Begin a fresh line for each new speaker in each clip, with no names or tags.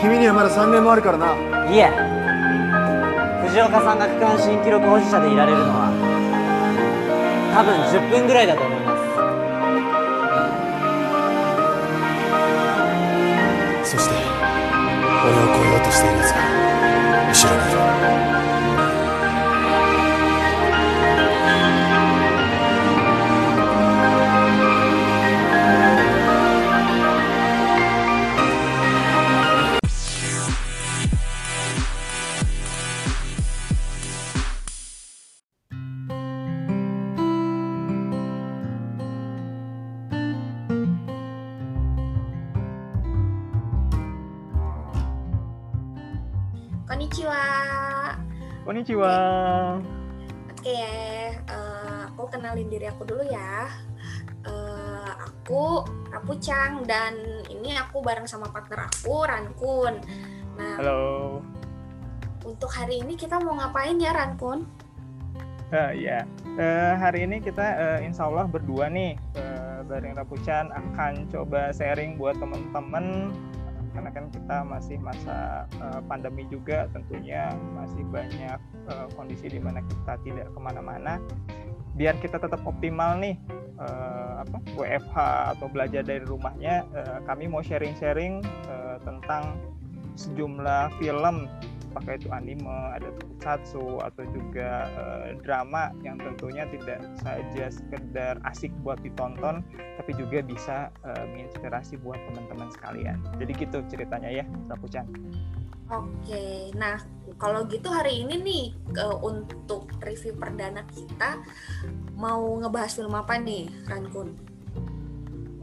君にはまだ3年もあるからな。い
え。藤岡さんが区間新記録保持者でいられるのは多分10分ぐらいだと思います。
そして俺を超えようとしている奴が後ろにいる
Konnichiwa.
Oke, eh, aku kenalin diri aku dulu ya. Eh, aku Rapu Chang dan ini aku bareng sama partner aku Rankun. Nah,
Halo.
untuk hari ini kita mau ngapain ya Rankun?
Eh, ya, Eh, hari ini kita eh, insya Allah berdua nih eh, bareng Rapucan akan coba sharing buat teman-teman karena kan kita masih masa eh, pandemi juga tentunya masih banyak eh, kondisi di mana kita tidak ke mana-mana. Biar kita tetap optimal nih eh, apa WFH atau belajar dari rumahnya eh, kami mau sharing-sharing eh, tentang sejumlah film apakah itu anime, ada tokusatsu atau juga eh, drama yang tentunya tidak saja sekedar asik buat ditonton, tapi juga bisa eh, menginspirasi buat teman-teman sekalian. Jadi gitu ceritanya ya, Rapucan.
Oke, nah kalau gitu hari ini nih ke- untuk review perdana kita mau ngebahas film apa nih Rankun?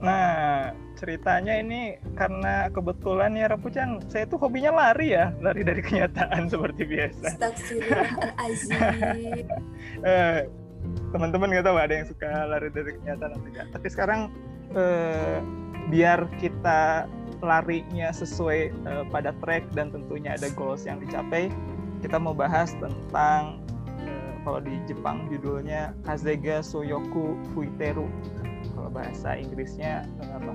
Nah, ceritanya ini karena kebetulan ya Rapucan, saya tuh hobinya lari ya, lari dari kenyataan seperti biasa.
Astagfirullahaladzim.
Eh, teman-teman nggak tahu ada yang suka lari dari kenyataan atau tidak. Tapi sekarang eh, biar kita larinya sesuai eh, pada track dan tentunya ada goals yang dicapai, kita mau bahas tentang eh, kalau di Jepang judulnya Kazega Soyoku Fuiteru. Kalau bahasa Inggrisnya eh, apa?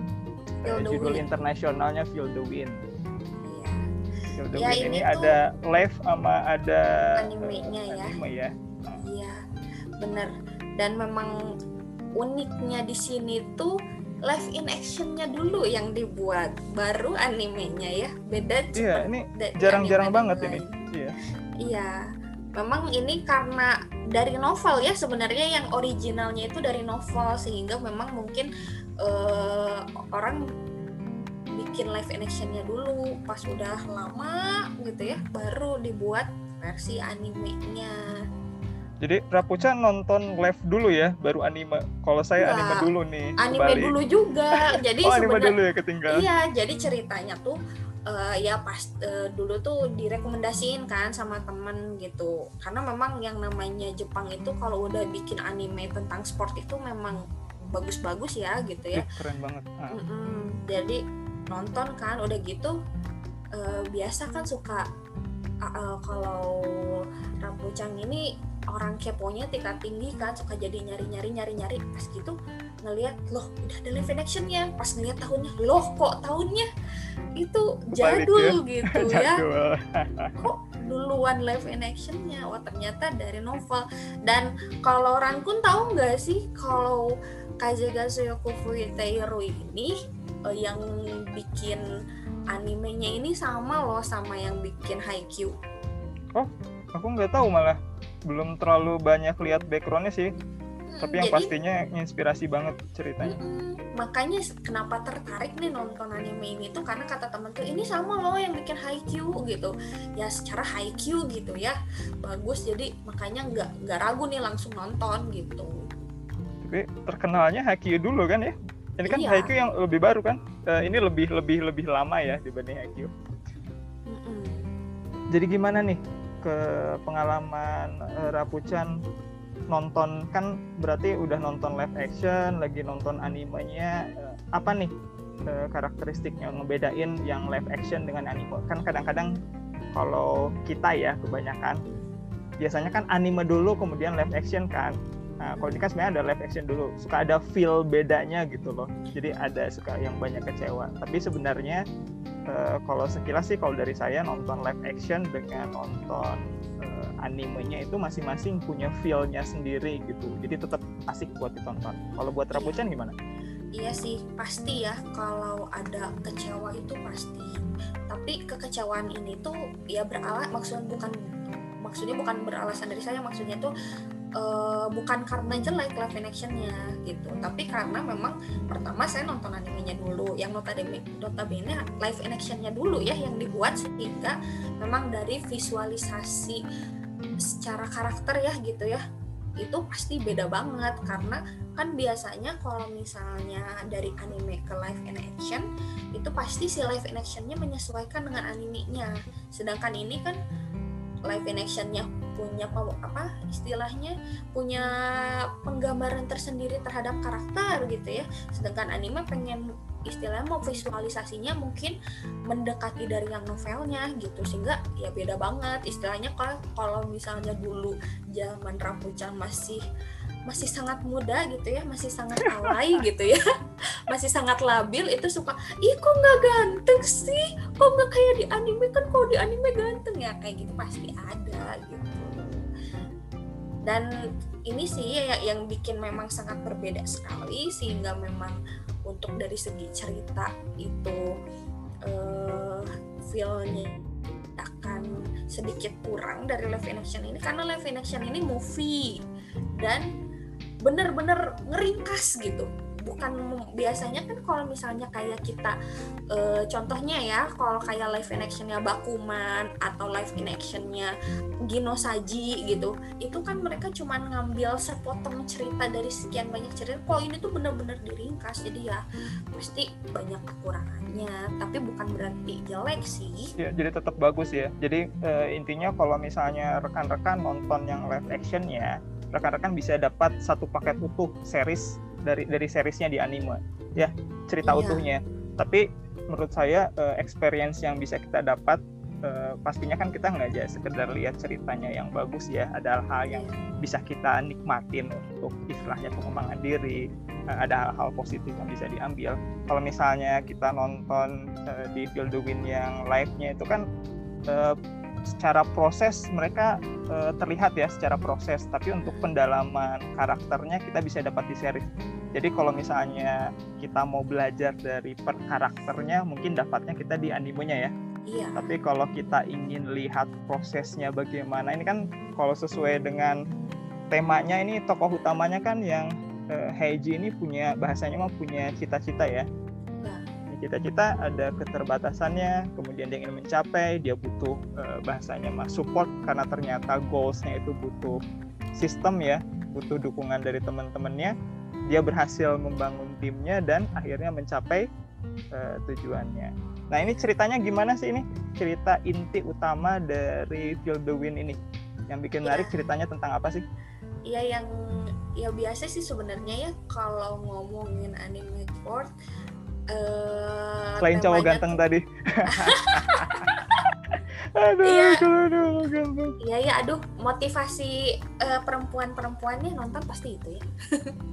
Feel the
judul
Wind.
internasionalnya Feel the Wind.
Iya.
Feel the
Ya,
Wind
ini
ini, ada live sama ada
Animenya ya.
anime ya.
Iya, bener. Dan memang uniknya di sini tuh live in actionnya dulu yang dibuat, baru animenya ya. Beda
Iya, ini jarang-jarang banget ini. Iya.
Iya, memang ini karena dari novel ya sebenarnya yang originalnya itu dari novel sehingga memang mungkin eh, orang bikin live actionnya dulu pas udah lama gitu ya baru dibuat versi animenya.
Jadi Rapuca nonton live dulu ya, baru anime. Kalau saya
Enggak.
anime dulu nih.
Anime
kebalik.
dulu juga. Jadi
Oh anime
sebenarnya
dulu ya ketinggalan.
Iya, jadi ceritanya tuh eh, ya pas eh, dulu tuh direkomendasiin kan sama temen gitu. Karena memang yang namanya Jepang itu kalau udah bikin anime tentang sport itu memang bagus-bagus ya gitu ya.
Ih, keren banget. Ah.
Jadi nonton kan udah gitu eh, biasa kan suka ah, eh, kalau Rambucang ini orang keponya tingkat tinggi kan suka jadi nyari-nyari nyari-nyari pas gitu ngelihat loh udah ada live actionnya pas ngeliat tahunnya loh kok tahunnya itu jadul gitu ya
Jadul.
kok duluan live in actionnya wah ternyata dari novel dan kalau Rankun tahu nggak sih kalau Kazega Soyoku Fuiteiro ini eh, yang bikin animenya ini sama loh sama yang bikin Haikyuu
Aku nggak tahu malah. Belum terlalu banyak lihat backgroundnya sih.
Hmm,
Tapi yang
jadi-
pastinya inspirasi banget ceritanya.
Mm-mm. makanya kenapa tertarik nih nonton anime ini tuh karena kata temen tuh ini sama loh yang bikin Haikyuu gitu ya secara Haikyuu gitu ya bagus jadi makanya nggak nggak ragu nih langsung nonton gitu
Tapi terkenalnya Haikyuu dulu kan ya? Ini kan
Iya.
Haikyuu yang lebih baru kan? Eh, ini lebih lebih lebih lama ya dibanding Haikyuu.
Mm-mm.
Jadi gimana nih ke pengalaman eh, Rapucan nonton kan berarti udah nonton live action, lagi nonton animenya eh, apa nih eh, karakteristiknya ngebedain yang live action dengan anime? Kan kadang-kadang kalau kita ya kebanyakan biasanya kan anime dulu kemudian live action kan. Nah, kalau ini kan sebenarnya ada live action dulu, suka ada feel bedanya gitu loh. Jadi ada suka yang banyak kecewa. Tapi sebenarnya uh, kalau sekilas sih kalau dari saya nonton live action dengan nonton uh, animenya itu masing-masing punya feel-nya sendiri gitu. Jadi tetap asik buat ditonton. Kalau buat Rapuchan gimana?
Iya sih, pasti ya kalau ada kecewa itu pasti. Tapi kekecewaan ini tuh ya beralat maksudnya bukan maksudnya bukan beralasan dari saya, maksudnya tuh uh, bukan karena jelek live actionnya gitu. Tapi karena memang pertama saya nonton animenya dulu yang notabene notabene live actionnya dulu ya yang dibuat sehingga memang dari visualisasi secara karakter ya gitu ya itu pasti beda banget. Karena kan biasanya kalau misalnya dari anime ke live in action itu pasti si live in actionnya menyesuaikan dengan animenya. Sedangkan ini kan live in actionnya punya apa istilahnya punya penggambaran tersendiri terhadap karakter gitu ya. Sedangkan anime pengen istilahnya mau visualisasinya mungkin mendekati dari yang novelnya gitu sehingga ya beda banget. Istilahnya kalau kalau misalnya dulu zaman Rapuchan masih masih sangat muda gitu ya masih sangat alay gitu ya masih sangat labil itu suka ih kok nggak ganteng sih? Kok nggak kayak di anime? Kan kalau di anime ganteng ya? Kayak gitu pasti ada gitu. Dan ini sih ya yang bikin memang sangat berbeda sekali sehingga memang untuk dari segi cerita itu uh, feelnya akan sedikit kurang dari live in action ini karena live in action ini movie dan bener-bener ngeringkas gitu. Bukan biasanya kan kalau misalnya kayak kita e, contohnya ya kalau kayak live in actionnya Bakuman atau live in actionnya Gino Saji gitu itu kan mereka cuma ngambil sepotong cerita dari sekian banyak cerita. Kalau ini tuh bener-bener diringkas jadi ya pasti banyak kekurangannya. Tapi bukan berarti jelek sih.
Ya jadi tetap bagus ya. Jadi e, intinya kalau misalnya rekan-rekan nonton yang live action ya rekan-rekan bisa dapat satu paket utuh series dari dari seriesnya di anime. Ya cerita iya. utuhnya. Tapi menurut saya uh, experience yang bisa kita dapat uh, pastinya kan kita nggak aja sekedar lihat ceritanya yang bagus ya. Ada hal-hal yang bisa kita nikmatin untuk istilahnya pengembangan diri. Uh, ada hal-hal positif yang bisa diambil. Kalau misalnya kita nonton uh, di Field the Wind yang live-nya itu kan uh, secara proses mereka uh, terlihat ya secara proses. Tapi untuk pendalaman karakternya kita bisa dapat di series jadi kalau misalnya kita mau belajar dari per karakternya mungkin dapatnya kita di animenya ya.
Iya.
tapi kalau kita ingin lihat prosesnya bagaimana ini kan kalau sesuai dengan temanya ini tokoh utamanya kan yang uh, Heiji ini punya bahasanya mah punya cita-cita ya cita-cita ada keterbatasannya kemudian dia ingin mencapai dia butuh uh, bahasanya mas support karena ternyata goalsnya itu butuh sistem ya butuh dukungan dari teman-temannya. Dia berhasil membangun timnya dan akhirnya mencapai uh, tujuannya. Nah ini ceritanya gimana sih ini? Cerita inti utama dari Feel the Wind ini. Yang bikin menarik ya. ceritanya tentang apa sih?
Iya yang ya biasa sih sebenarnya ya kalau ngomongin anime sport
uh, selain cowok ganteng tadi.
Aduh iya, aduh iya ya aduh motivasi uh, perempuan-perempuannya nonton pasti itu ya.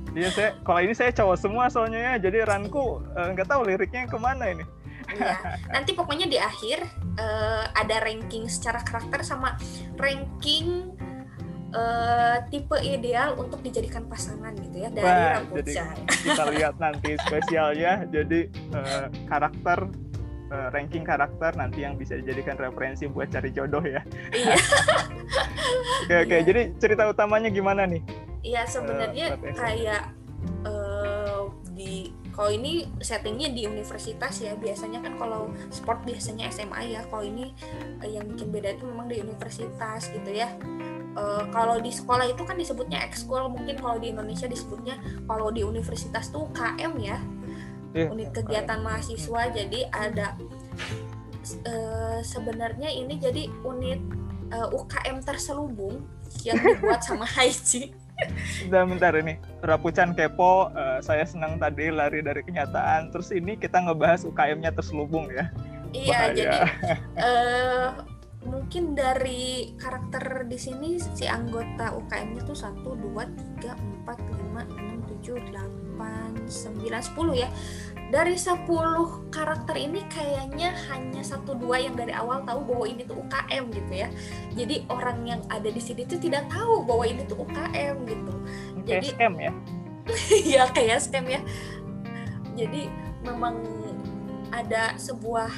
Iya saya kalau ini saya cowok semua soalnya ya jadi ranku eh, nggak uh, tahu liriknya ke mana ini.
Iya, nanti pokoknya di akhir uh, ada ranking secara karakter sama ranking uh, tipe ideal untuk dijadikan pasangan gitu ya dari Wah,
Jadi kita lihat nanti spesialnya jadi uh, karakter uh, ranking karakter nanti yang bisa dijadikan referensi buat cari jodoh ya.
Iya.
oke oke iya. jadi cerita utamanya gimana nih?
Iya sebenarnya uh, kayak uh, di kalau ini settingnya di universitas ya biasanya kan kalau sport biasanya SMA ya kalau ini uh, yang bikin beda itu memang di universitas gitu ya uh, kalau di sekolah itu kan disebutnya ekskul mungkin kalau di Indonesia disebutnya kalau di universitas tuh KM ya yeah, unit kegiatan KM. mahasiswa jadi ada uh, sebenarnya ini jadi unit uh, eh, UKM terselubung yang dibuat sama Haiji
Udah bentar ini Rapucan kepo uh, saya senang tadi lari dari kenyataan terus ini kita ngebahas UKM-nya terselubung ya
iya Bahaya. jadi uh, mungkin dari karakter di sini si anggota UKM-nya tuh satu dua tiga empat 4, 5, 6, 7, 8, 9, 10 ya. Dari 10 karakter ini kayaknya hanya satu dua yang dari awal tahu bahwa ini tuh UKM gitu ya. Jadi orang yang ada di sini tuh tidak tahu bahwa ini tuh UKM gitu.
Kayak
Jadi-
scam ya?
Ya kayak scam ya. Jadi memang ada sebuah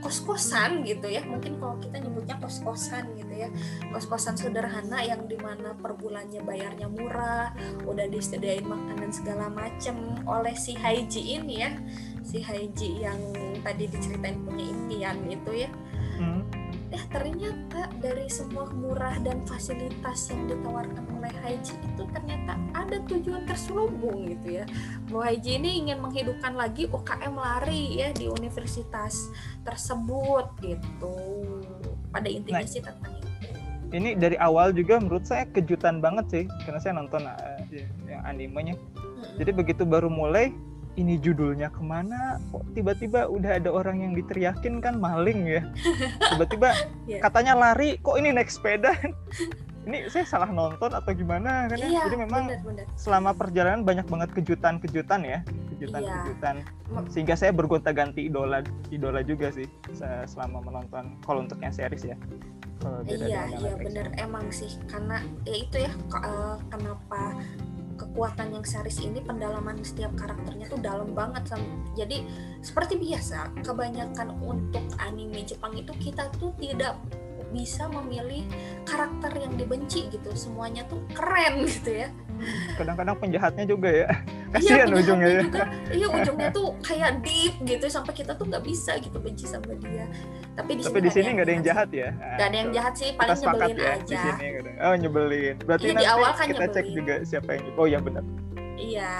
kos-kosan gitu ya. Mungkin kalau kita nyebutnya kos-kosan gitu ya. Kos-kosan sederhana yang di mana per bulannya bayarnya murah udah disediain makanan segala macem. Oleh si Haiji ini ya. Si Haiji yang tadi diceritain punya impian itu ya.
Hmm.
Eh ternyata dari semua murah dan fasilitas yang ditawarkan oleh Haji itu ternyata ada tujuan terselubung gitu ya. Bahwa Haji ini ingin menghidupkan lagi UKM lari ya di universitas tersebut gitu. Pada intinya
Nah.
sih tentang itu.
Ini dari awal juga menurut saya kejutan banget sih karena saya nonton eh, yang animenya. Jadi begitu baru mulai ini judulnya ke mana? Kok tiba-tiba udah ada orang yang diteriakin kan maling ya? Tiba-tiba
Iya.
katanya lari kok ini naik sepeda? Ini saya salah nonton atau gimana? Kan ya?
Iya
jadi memang
benar-benar
selama perjalanan banyak banget kejutan-kejutan ya kejutan-kejutan. Sehingga saya bergonta-ganti idola idola juga sih se- selama menonton kalau untuk yang series ya. Kalau beda
iya iya
Netflix.
bener emang sih karena ya itu ya eh, kenapa kekuatan yang series ini pendalaman setiap karakternya tuh dalam banget jadi seperti biasa kebanyakan untuk anime Jepang itu kita tuh tidak bisa memilih karakter yang dibenci gitu. Semuanya tuh keren gitu ya.
Kadang-kadang penjahatnya juga ya.
Iya
kasihan ujungnya ya.
juga. Iya ujungnya tuh kayak deep gitu sampai kita tuh nggak bisa gitu benci sama dia. Tapi di
tapi di sini nggak ada yang jahat ya?
nggak ada yang jahat sih paling nyebelin
ya di
aja.
sini nggak ada- oh nyebelin. Berarti
Iya, di awal kan
kita cek
nyebelin.
juga siapa yang oh ya benar.
Iya,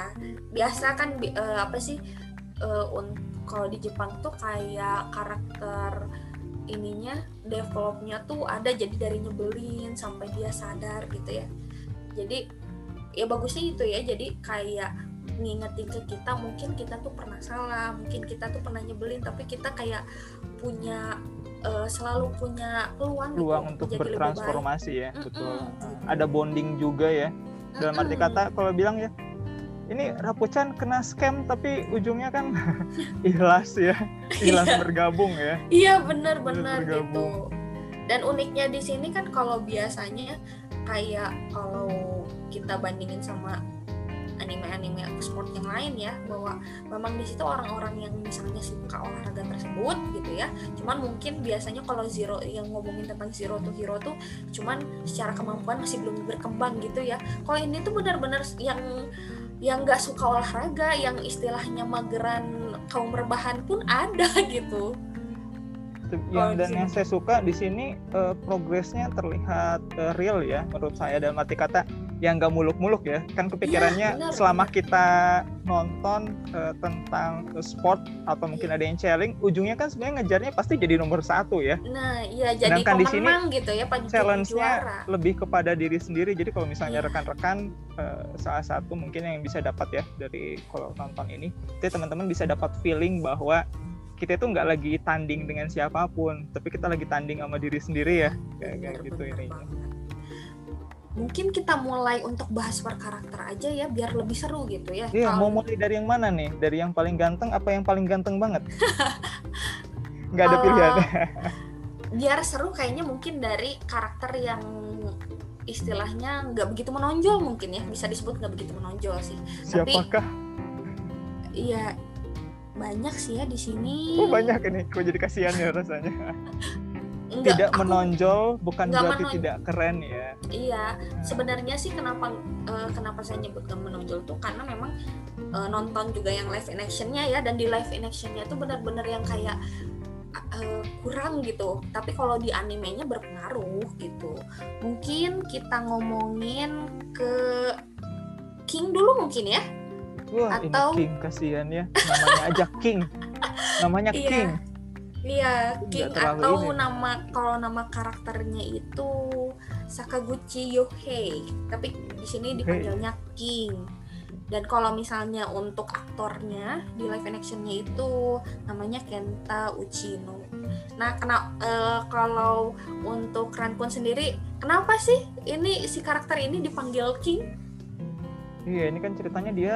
biasa kan eh, apa sih un- kalau di Jepang tuh kayak karakter ininya developnya tuh ada jadi dari nyebelin sampai dia sadar gitu ya. Jadi ya bagusnya itu ya. Jadi kayak ngingetin ke kita mungkin kita tuh pernah salah, mungkin kita tuh pernah nyebelin tapi kita kayak punya eh, selalu punya peluang, gitu
peluang untuk
lebih baik.
bertransformasi ya
Mm-mm,
betul
gitu.
ada bonding juga ya dalam arti kata kalau bilang ya ini Rapuchan kena scam tapi ujungnya kan ikhlas ya. Ikhlas
Iya.
bergabung ya.
Iya benar-benar gitu. Dan uniknya di sini kan kalau biasanya kayak kalau kita bandingin sama anime-anime sport yang lain ya bahwa memang di situ orang-orang yang misalnya suka olahraga tersebut gitu ya. Cuman mungkin biasanya kalau zero yang ngomongin tentang zero to hero tuh cuman secara kemampuan masih belum berkembang gitu ya. Kalau ini tuh benar-benar yang yang nggak suka olahraga yang istilahnya mageran kaum rebahan pun ada gitu
yang
di
dan
sini.
yang saya suka di sini eh, progresnya terlihat eh, real ya menurut saya dalam arti kata yang nggak muluk-muluk ya kan kepikirannya
benar,
selama kita nonton eh, tentang eh, sport atau mungkin ada yang challenge ujungnya kan sebenarnya ngejarnya pasti jadi nomor satu ya
Nah, iya jadi
Sedangkan di sini
gitu ya,
challenge-nya
juara.
lebih kepada diri sendiri. Jadi kalau misalnya
Iya.
rekan-rekan eh, salah satu mungkin yang bisa dapat ya dari kalau nonton ini, itu teman-teman bisa dapat feeling bahwa kita itu nggak lagi tanding dengan siapa pun, tapi kita lagi tanding sama diri sendiri ya, kayak
Bener,
gitu
banget. Mungkin kita mulai untuk bahas per karakter aja ya, biar lebih seru gitu ya.
Iya, mau mulai dari yang mana nih? Dari yang paling ganteng apa yang paling ganteng banget? Nggak ada
Kalau-
pilihan.
biar seru kayaknya mungkin dari karakter yang istilahnya nggak begitu menonjol mungkin ya, bisa disebut nggak begitu menonjol sih. Tapi
Siapakah?
iya banyak sih ya di sini.
Oh banyak ini, kok jadi kasihan ya rasanya.
Nggak,
Tidak
aku-
menonjol bukan
nggak
berarti
menonjol.
tidak keren ya.
Iya, sebenarnya sih kenapa eh, kenapa saya nyebut gak menonjol tuh karena memang eh, nonton juga yang live in actionnya ya dan di live in actionnya tuh benar-benar yang kayak eh, kurang gitu. Tapi kalau di animenya berpengaruh gitu. Mungkin kita ngomongin ke King dulu mungkin ya.
Wah,
Atau-
ini King kasihan ya. Namanya aja King. Namanya
Iya.
King.
Iya, King atau
ini.
nama kalau nama karakternya itu Sakaguchi Yohei, tapi di sini dipanggilnya King. Dan kalau misalnya untuk aktornya di live actionnya itu namanya Kenta Uchino. Nah, kena eh, kalau untuk Ranpun sendiri, kenapa sih ini si karakter ini dipanggil King?
Iya, ini kan ceritanya dia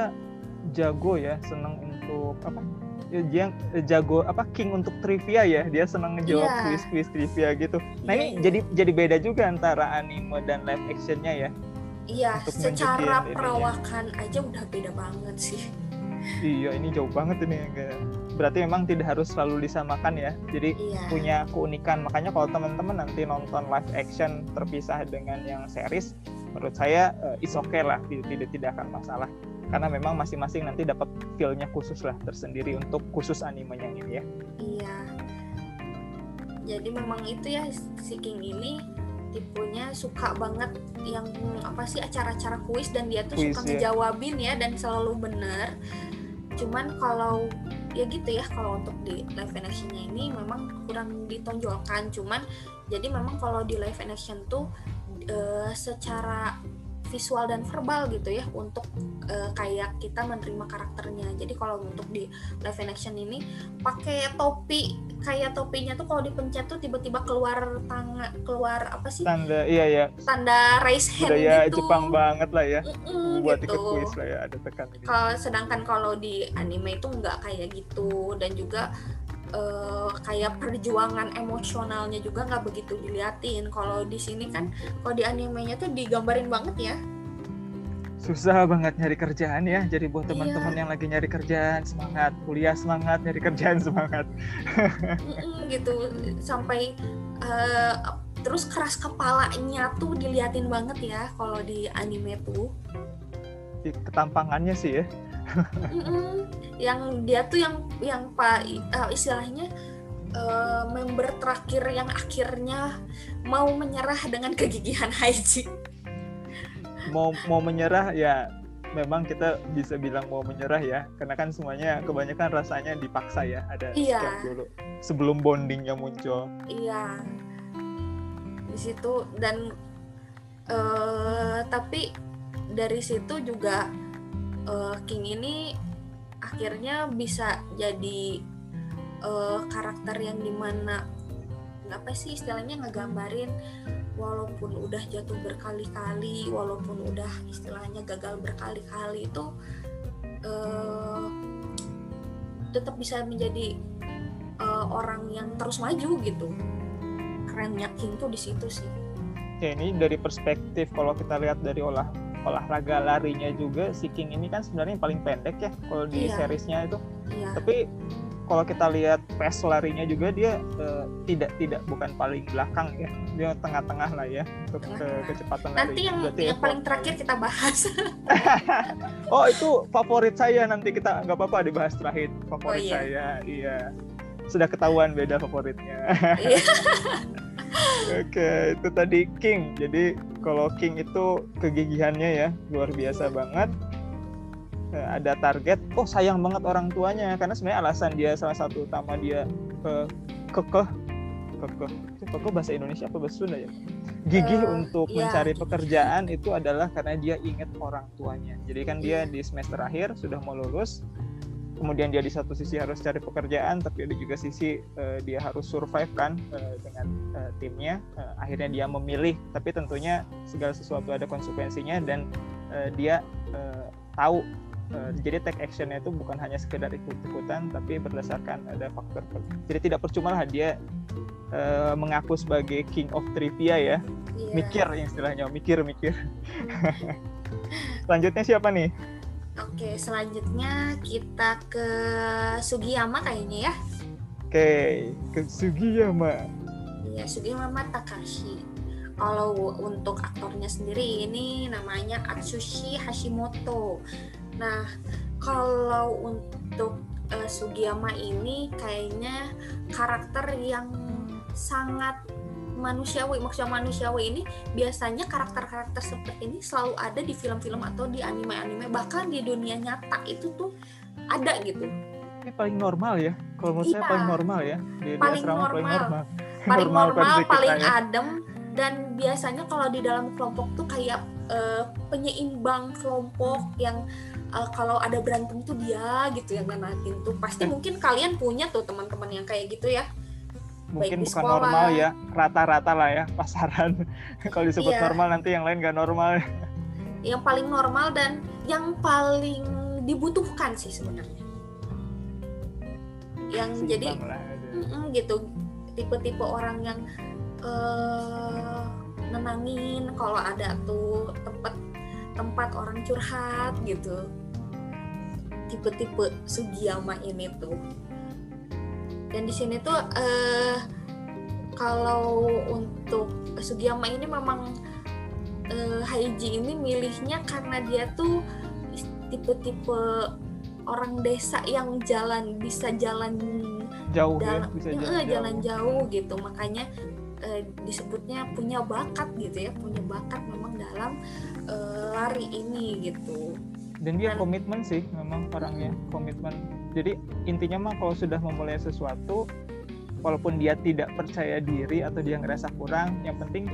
jago ya, seneng untuk apa? Ya, dia eh, jago apa king untuk trivia ya. Dia seneng ngejawab
Iya.
quiz-quiz trivia gitu. Nah,
Iya,
ini
iya.
jadi jadi beda juga antara anime dan live actionnya ya.
Iya,
untuk
secara perawakan aja udah beda banget sih.
Iya, ini jauh banget ini. Berarti memang tidak harus selalu disamakan ya. Jadi
Iya.
punya keunikan. Makanya kalau teman-teman nanti nonton live action terpisah dengan yang series, menurut saya eh, is okay lah, tidak tidak akan masalah. Karena memang masing-masing nanti dapat feel-nya khusus lah tersendiri untuk khusus animenya ini ya.
Iya. Jadi memang itu ya si King ini tipenya suka banget yang apa sih acara-acara kuis dan dia tuh
Kuis,
suka
ya.
ngejawabin ya dan selalu bener. Cuman kalau ya gitu ya kalau untuk di live actionnya ini memang kurang ditonjolkan. Cuman jadi memang kalau di live action tuh eh, secara visual dan verbal gitu ya untuk eh, kayak kita menerima karakternya. Jadi kalau untuk di live action ini pakai topi kayak topinya tuh kalau dipencet tuh tiba-tiba keluar tangan keluar apa sih
Tanda iya ya,
tanda raise hand
budaya
gitu
Jepang banget lah ya.
Mm-mm,
Buat
gitu.
ikut kuis lah ya, ada tekan.
Kalau sedangkan kalau di anime itu nggak kayak gitu dan juga eh, kayak perjuangan emosionalnya juga nggak begitu diliatin. Kalau di sini kan kalau di animenya tuh digambarin banget ya.
Susah banget nyari kerjaan ya. Jadi buat
Iya.
teman-teman yang lagi nyari kerjaan semangat, kuliah semangat, nyari kerjaan semangat.
Gitu sampai eh, terus keras kepalanya tuh diliatin banget ya kalau di anime tuh.
Ketampangannya sih ya.
Mm-mm. yang dia tuh yang yang pak eh, istilahnya eh, member terakhir yang akhirnya mau menyerah dengan kegigihan Haiji.
mau mau menyerah ya memang kita bisa bilang mau menyerah ya karena kan semuanya kebanyakan rasanya dipaksa ya ada
Iya.
step dulu sebelum bondingnya muncul
Iya. Di situ dan eh tapi dari situ juga eh, King ini akhirnya bisa jadi eh, karakter yang di mana apa sih istilahnya ngegambarin walaupun udah jatuh berkali-kali walaupun udah istilahnya gagal berkali-kali itu eh, tetap bisa menjadi eh, orang yang terus maju gitu. Kerennya King tuh di situ sih.
Ya ini dari perspektif kalau kita lihat dari olah olahraga larinya juga si King ini kan sebenarnya yang paling pendek ya kalau di
Iya.
seriesnya itu.
Iya.
Tapi kalau kita lihat pace larinya juga dia eh, tidak tidak bukan paling belakang ya dia tengah-tengah lah ya untuk ke- kecepatan lari.
Nanti yang
Berarti
yang paling terakhir kita bahas.
Oh itu favorit saya nanti kita nggak apa-apa dibahas terakhir favorit
Oh, iya.
saya iya. Sudah ketahuan beda favoritnya.
Iya.
Oke itu tadi King. Jadi kalau King itu kegigihannya ya luar biasa banget. Eh, ada target. Oh sayang banget orang tuanya. Karena sebenarnya alasan dia salah satu utama dia eh, kekeh. Kekeh. Itu kekeh bahasa Indonesia? Apa bahasa Sunda ya? Gigih
Eh,
untuk
iya,
mencari pekerjaan itu adalah karena dia ingat orang tuanya. Jadi kan dia
Iya.
di semester akhir sudah mau lulus kemudian dia di satu sisi harus cari pekerjaan tapi ada juga sisi eh, dia harus survive kan eh, dengan eh, timnya. Eh, akhirnya dia memilih tapi tentunya segala sesuatu ada konsekuensinya dan eh, dia eh, tahu eh, jadi take actionnya itu bukan hanya sekedar ikut-ikutan tapi berdasarkan ada faktor jadi tidak percuma lah dia eh, mengaku sebagai king of trivia ya.
Iya.
mikir yang istilahnya mikir mikir. Selanjutnya siapa nih
oke selanjutnya kita ke Sugiyama kayaknya ya
oke ke Sugiyama
Iya, Sugiyama Takashi. Kalau untuk aktornya sendiri ini namanya Atsushi Hashimoto. Nah, kalau untuk eh, Sugiyama ini kayaknya karakter yang sangat manusiawi. Maksudnya manusiawi ini biasanya karakter-karakter seperti ini selalu ada di film-film atau di anime-anime bahkan di dunia nyata itu tuh ada gitu.
ini paling normal ya kalau menurut saya
Iya.
paling normal ya di, di
Paling
asrama paling
normal.
normal
paling normal,
kita
paling
ya.
adem dan biasanya kalau di dalam kelompok tuh kayak eh, penyeimbang kelompok yang eh, kalau ada berantem tuh dia gitu yang nenatin tuh pasti mungkin kalian punya tuh teman-teman yang kayak gitu ya
mungkin bukan
sekolah.
normal ya rata-rata lah ya pasaran kalau disebut
Iya.
normal nanti yang lain nggak normal
yang paling normal dan yang paling dibutuhkan sih sebenarnya yang jadi
Seimbang lah, gitu.
gitu tipe-tipe orang yang eh nenangin kalau ada tuh tempat tempat orang curhat gitu tipe-tipe Sugiyama ini tuh dan di sini tuh eh kalau untuk Sugiyama ini memang eh, Haiji ini milihnya karena dia tuh tipe-tipe orang desa yang jalan bisa jalan
jauh ya
dalam
bisa
eh,
jalan,
jalan jauh. gitu. Makanya eh, disebutnya punya bakat gitu ya punya bakat memang dalam eh, lari ini gitu.
Dan dia
Dan-
komitmen sih memang orangnya komitmen jadi intinya mah kalau sudah memulai sesuatu walaupun dia tidak percaya diri atau dia ngerasa kurang yang penting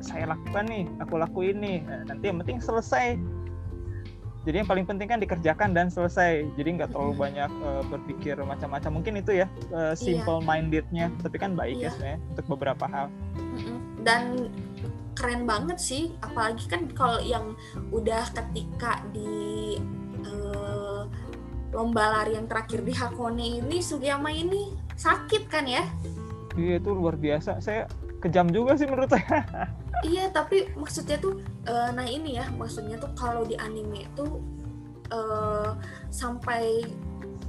saya lakukan nih aku lakuin nih. Nah, nanti yang penting selesai. Jadi yang paling penting kan dikerjakan dan selesai. Jadi nggak terlalu banyak eh, berpikir macam-macam. Mungkin itu ya eh, simple mindednya. Tapi kan baik ya
Iya.
sebenarnya untuk beberapa hal.
Dan keren banget sih. Apalagi kan kalau yang udah ketika di eh, lomba lari yang terakhir di Hakone ini Sugiyama ini sakit kan ya?
Iya itu luar biasa. Saya kejam juga sih menurut saya.
Iya, tapi maksudnya tuh, eh, nah ini ya, maksudnya tuh kalau di anime tuh eh, sampai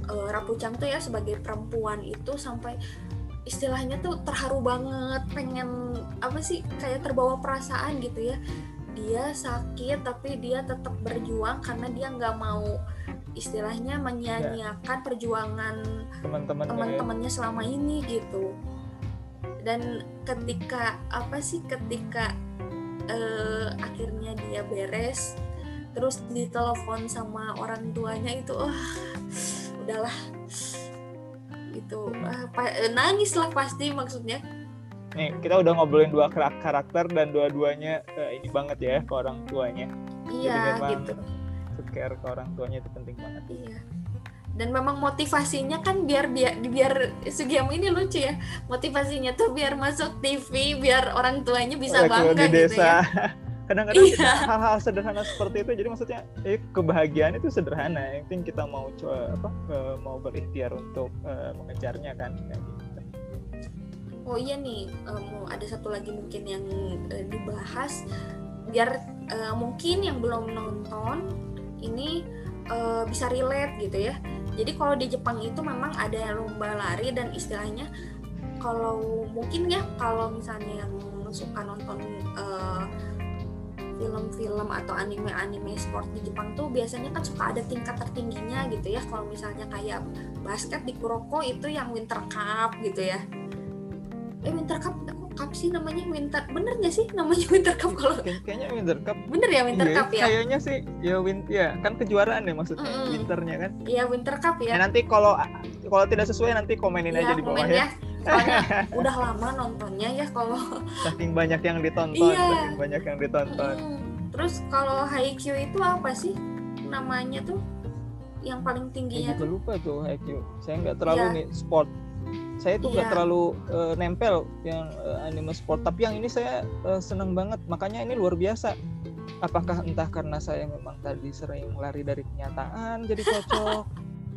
eh, Rapucang tuh ya sebagai perempuan itu sampai istilahnya tuh terharu banget, pengen apa sih kayak terbawa perasaan gitu ya. Dia sakit tapi dia tetap berjuang karena dia nggak mau istilahnya perjuangan
teman-teman ya.
teman-temannya selama ini gitu. Dan ketika apa sih ketika eh, akhirnya dia beres terus ditelepon sama orang tuanya itu wah udahlah. Gitu. Ah, pa- eh, nangis lah pasti maksudnya.
Nih, kita udah ngobrolin dua karak- karakter dan dua-duanya eh, ini banget ya ke orang tuanya.
iya
memang
gitu
To care ke orang tuanya itu penting banget.
iya dan memang motivasinya kan biar biar biar Sugiyama ini lucu ya motivasinya tuh biar masuk TV biar orang tuanya bisa bangga
di
gitu ya
Kadang-kadang
Iya.
hal-hal sederhana seperti itu, jadi maksudnya eh, kebahagiaan itu sederhana. Yang penting kita mau coba apa eh, mau berikhtiar untuk eh, mengejarnya kan. Kayak gitu.
Oh iya nih, eh, mau ada satu lagi mungkin yang eh, dibahas biar eh, mungkin yang belum nonton ini eh, bisa relate gitu ya. Jadi kalau di Jepang itu memang ada lomba lari dan istilahnya kalau mungkin ya kalau misalnya yang suka nonton eh, film-film atau anime-anime sport di Jepang tuh biasanya kan suka ada tingkat tertingginya gitu ya. Kalau misalnya kayak basket di Kuroko itu yang Winter Cup gitu ya eh Winter Cup cup sih namanya Winter bener nggak sih namanya Winter Cup kalau
Kayak- Kayaknya Winter Cup.
bener ya Winter
iya,
Cup ya
Kayaknya sih ya win ya kan kejuaraan ya maksudnya
Mm-mm.
winternya kan.
iya Winter Cup
Ya
ya
nanti kalau kalau tidak sesuai nanti komenin aja
Iya,
di bawah
komen
ya.
ya soalnya udah lama nontonnya ya kalau
Saking banyak yang ditonton,
Iya.
saking banyak yang ditonton.
Mm. terus kalau Haikyuu itu apa sih namanya tuh yang paling tingginya
juga
tuh
lupa tuh Haikyuu. Saya nggak terlalu
Iya.
nih sport. Saya tuh nggak
Iya.
terlalu eh, nempel yang eh, anime sport. Tapi yang ini saya eh, seneng banget. Makanya ini luar biasa. Apakah entah karena saya memang tadi sering lari dari kenyataan jadi cocok?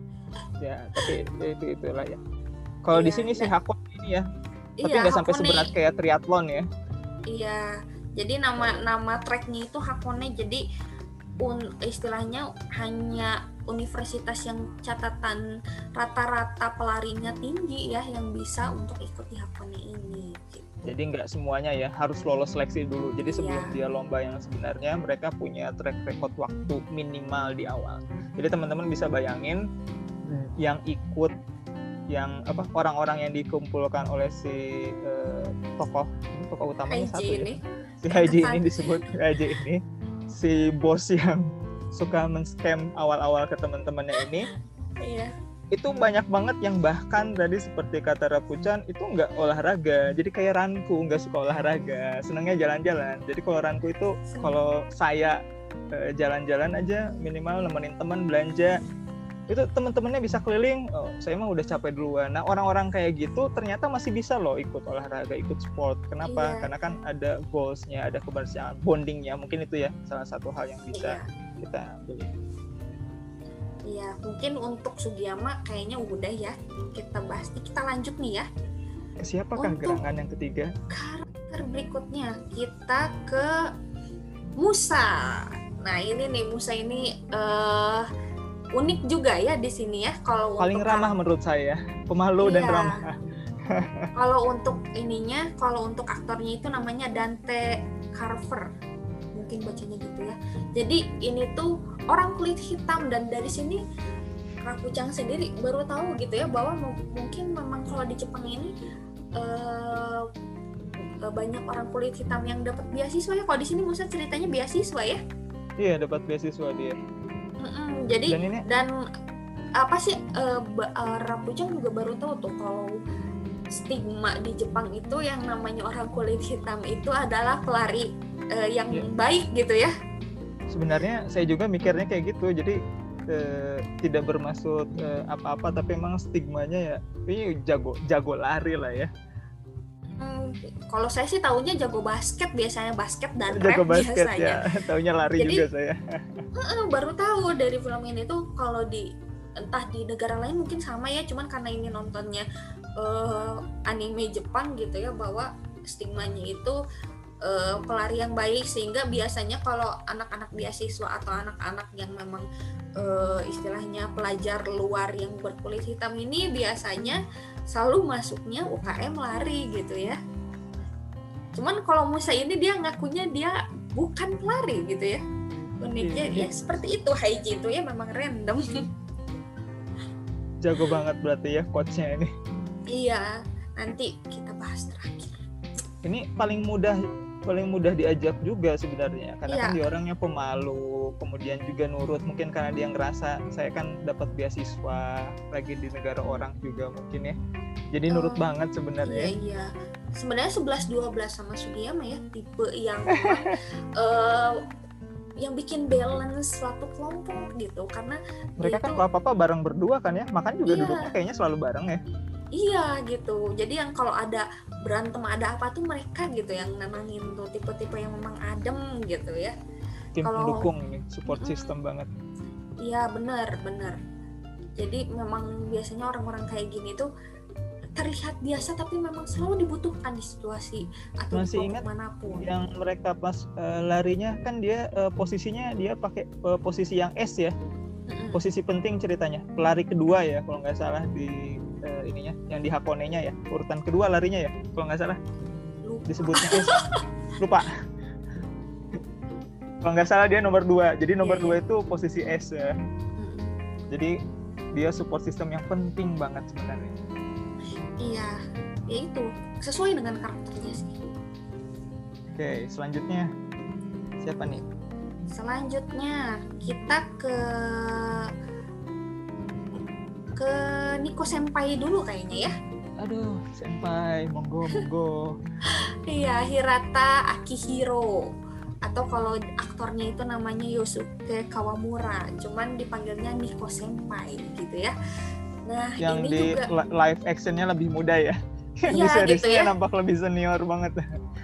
ya, tapi itu itulah ya. Kalau di
Iya,
sini sih
dan-
Hakon ini ya, tapi
iya
nggak sampai
Hakone.
seberat kayak triathlon ya.
Iya, jadi nama nama tracknya itu Hakone. Jadi un, istilahnya hanya universitas yang catatan rata-rata pelarinya tinggi ya yang bisa untuk ikut di Hakone ini. gitu.
Jadi nggak semuanya ya harus lolos seleksi dulu. Jadi sebelum
Iya.
dia lomba yang sebenarnya mereka punya track record waktu minimal di awal. Jadi teman-teman bisa bayangin yang ikut yang apa orang-orang yang dikumpulkan oleh si eh, tokoh tokoh utamanya satu
Haiji
ya.
ini.
Si Haji ini disebut Haji ini si bos yang suka men-scam awal-awal ke teman-temannya ini
Iya.
itu banyak banget yang bahkan tadi seperti kata Rapucan itu nggak olahraga. Jadi kayak Ranku nggak suka olahraga senangnya jalan-jalan. Jadi kalau Ranku itu kalau saya eh, jalan-jalan aja minimal nemenin teman belanja. Itu teman-temannya bisa keliling oh, saya emang udah capek duluan. Nah orang-orang kayak gitu ternyata masih bisa loh ikut olahraga ikut sport. Kenapa?
Iya.
karena kan ada goalsnya ada kebersamaan bondingnya mungkin itu ya salah satu hal yang bisa
Iya.
Kita beli
Iya, mungkin untuk Sugiyama kayaknya udah ya. Kita bahas kita lanjut nih ya.
siapakah
Untuk-
gerangan yang ketiga
Karakter berikutnya kita ke Musa. Nah, ini nih Musa ini eh unik juga ya di sini ya kalau
paling
untuk
ramah menurut saya pemalu dan
Iya.
ramah
kalau untuk ininya, kalau untuk aktornya itu namanya Dante Carver. Mungkin bacanya gitu ya. Jadi ini tuh orang kulit hitam dan dari sini Rakucang sendiri baru tahu gitu ya bahwa mu- mungkin memang kalau di Jepang ini eh, banyak orang kulit hitam yang dapat beasiswa ya. Kalau di sini Musa ceritanya beasiswa ya.
iya dapat beasiswa dia
Mm-mm, jadi
dan ini
dan apa sih ba- eh, Rapucang juga baru tahu tuh kalau stigma di Jepang itu yang namanya orang kulit hitam itu adalah pelari eh, yang
Iya.
baik gitu ya.
sebenarnya saya juga mikirnya kayak gitu jadi eh, tidak bermaksud eh, apa-apa tapi emang stigmanya ya ini jago jago lari lah ya
Hmm, kalau saya sih tahunya jago basket biasanya basket dan
jago
rap
basket
biasanya.
ya taunya lari
Jadi-
juga saya
baru tahu dari film ini tuh kalau di entah di negara lain mungkin sama ya cuman karena ini nontonnya eh, anime Jepang gitu ya bahwa stigmanya itu eh, pelari yang baik sehingga biasanya kalau anak-anak beasiswa atau anak-anak yang memang eh, istilahnya pelajar luar yang berkulit hitam ini biasanya selalu masuknya UKM lari gitu ya. Cuman kalau Musa ini dia ngakunya dia bukan pelari gitu ya. Uniknya
Iya.
ya seperti itu Haiji itu ya memang random
jago banget berarti ya coachnya ini.
Iya nanti kita bahas terakhir.
Ini paling mudah paling mudah diajak juga sebenarnya karena
Iya.
kan dia orangnya pemalu kemudian juga nurut mungkin karena dia ngerasa saya kan dapat beasiswa lagi di negara orang juga mungkin ya. Jadi nurut banget
iya
sebenarnya.
Iya sebenarnya 11 12 sama Sugiyama ya tipe yang eh, yang bikin balance suatu kelompok gitu karena
mereka kan
itu-
kalau apa-apa bareng berdua kan ya makan juga
Iya.
duduknya kayaknya selalu bareng ya
Iya gitu. Jadi yang kalau ada berantem ada apa tuh mereka gitu yang nenangin tuh tipe-tipe yang memang adem gitu ya.
tim
Kalau-
pendukung nih support
Mm-mm.
system banget
Iya benar benar. Jadi memang biasanya orang-orang kayak gini tuh terlihat biasa tapi memang selalu dibutuhkan di situasi atau
Masih
di
ingat
mana pun.
yang mereka pas eh, larinya kan dia eh, posisinya dia pakai eh, posisi yang S ya. Posisi penting ceritanya. Pelari kedua ya kalau nggak salah di eh, ininya yang di Hakone-nya ya. Urutan kedua larinya ya kalau nggak salah.
Lupa.
disebutnya S. Lupa. Kalau nggak salah dia nomor dua. Jadi nomor
Iya,
dua itu posisi S ya. Jadi dia support system yang penting banget sebenarnya
Iya, ya itu sesuai dengan karakternya sih.
oke selanjutnya siapa nih
Selanjutnya kita ke ke Niko Senpai dulu kayaknya ya.
aduh senpai monggo monggo
Iya, Hirata Akihiro. Atau kalau aktornya itu namanya Yosuke Kawamura, cuman dipanggilnya Niko Senpai gitu ya. Nah,
yang
ini
di
juga
li- live actionnya lebih muda ya. Yang di
Iya, gitu
seriesnya
ya.
nampak lebih senior banget.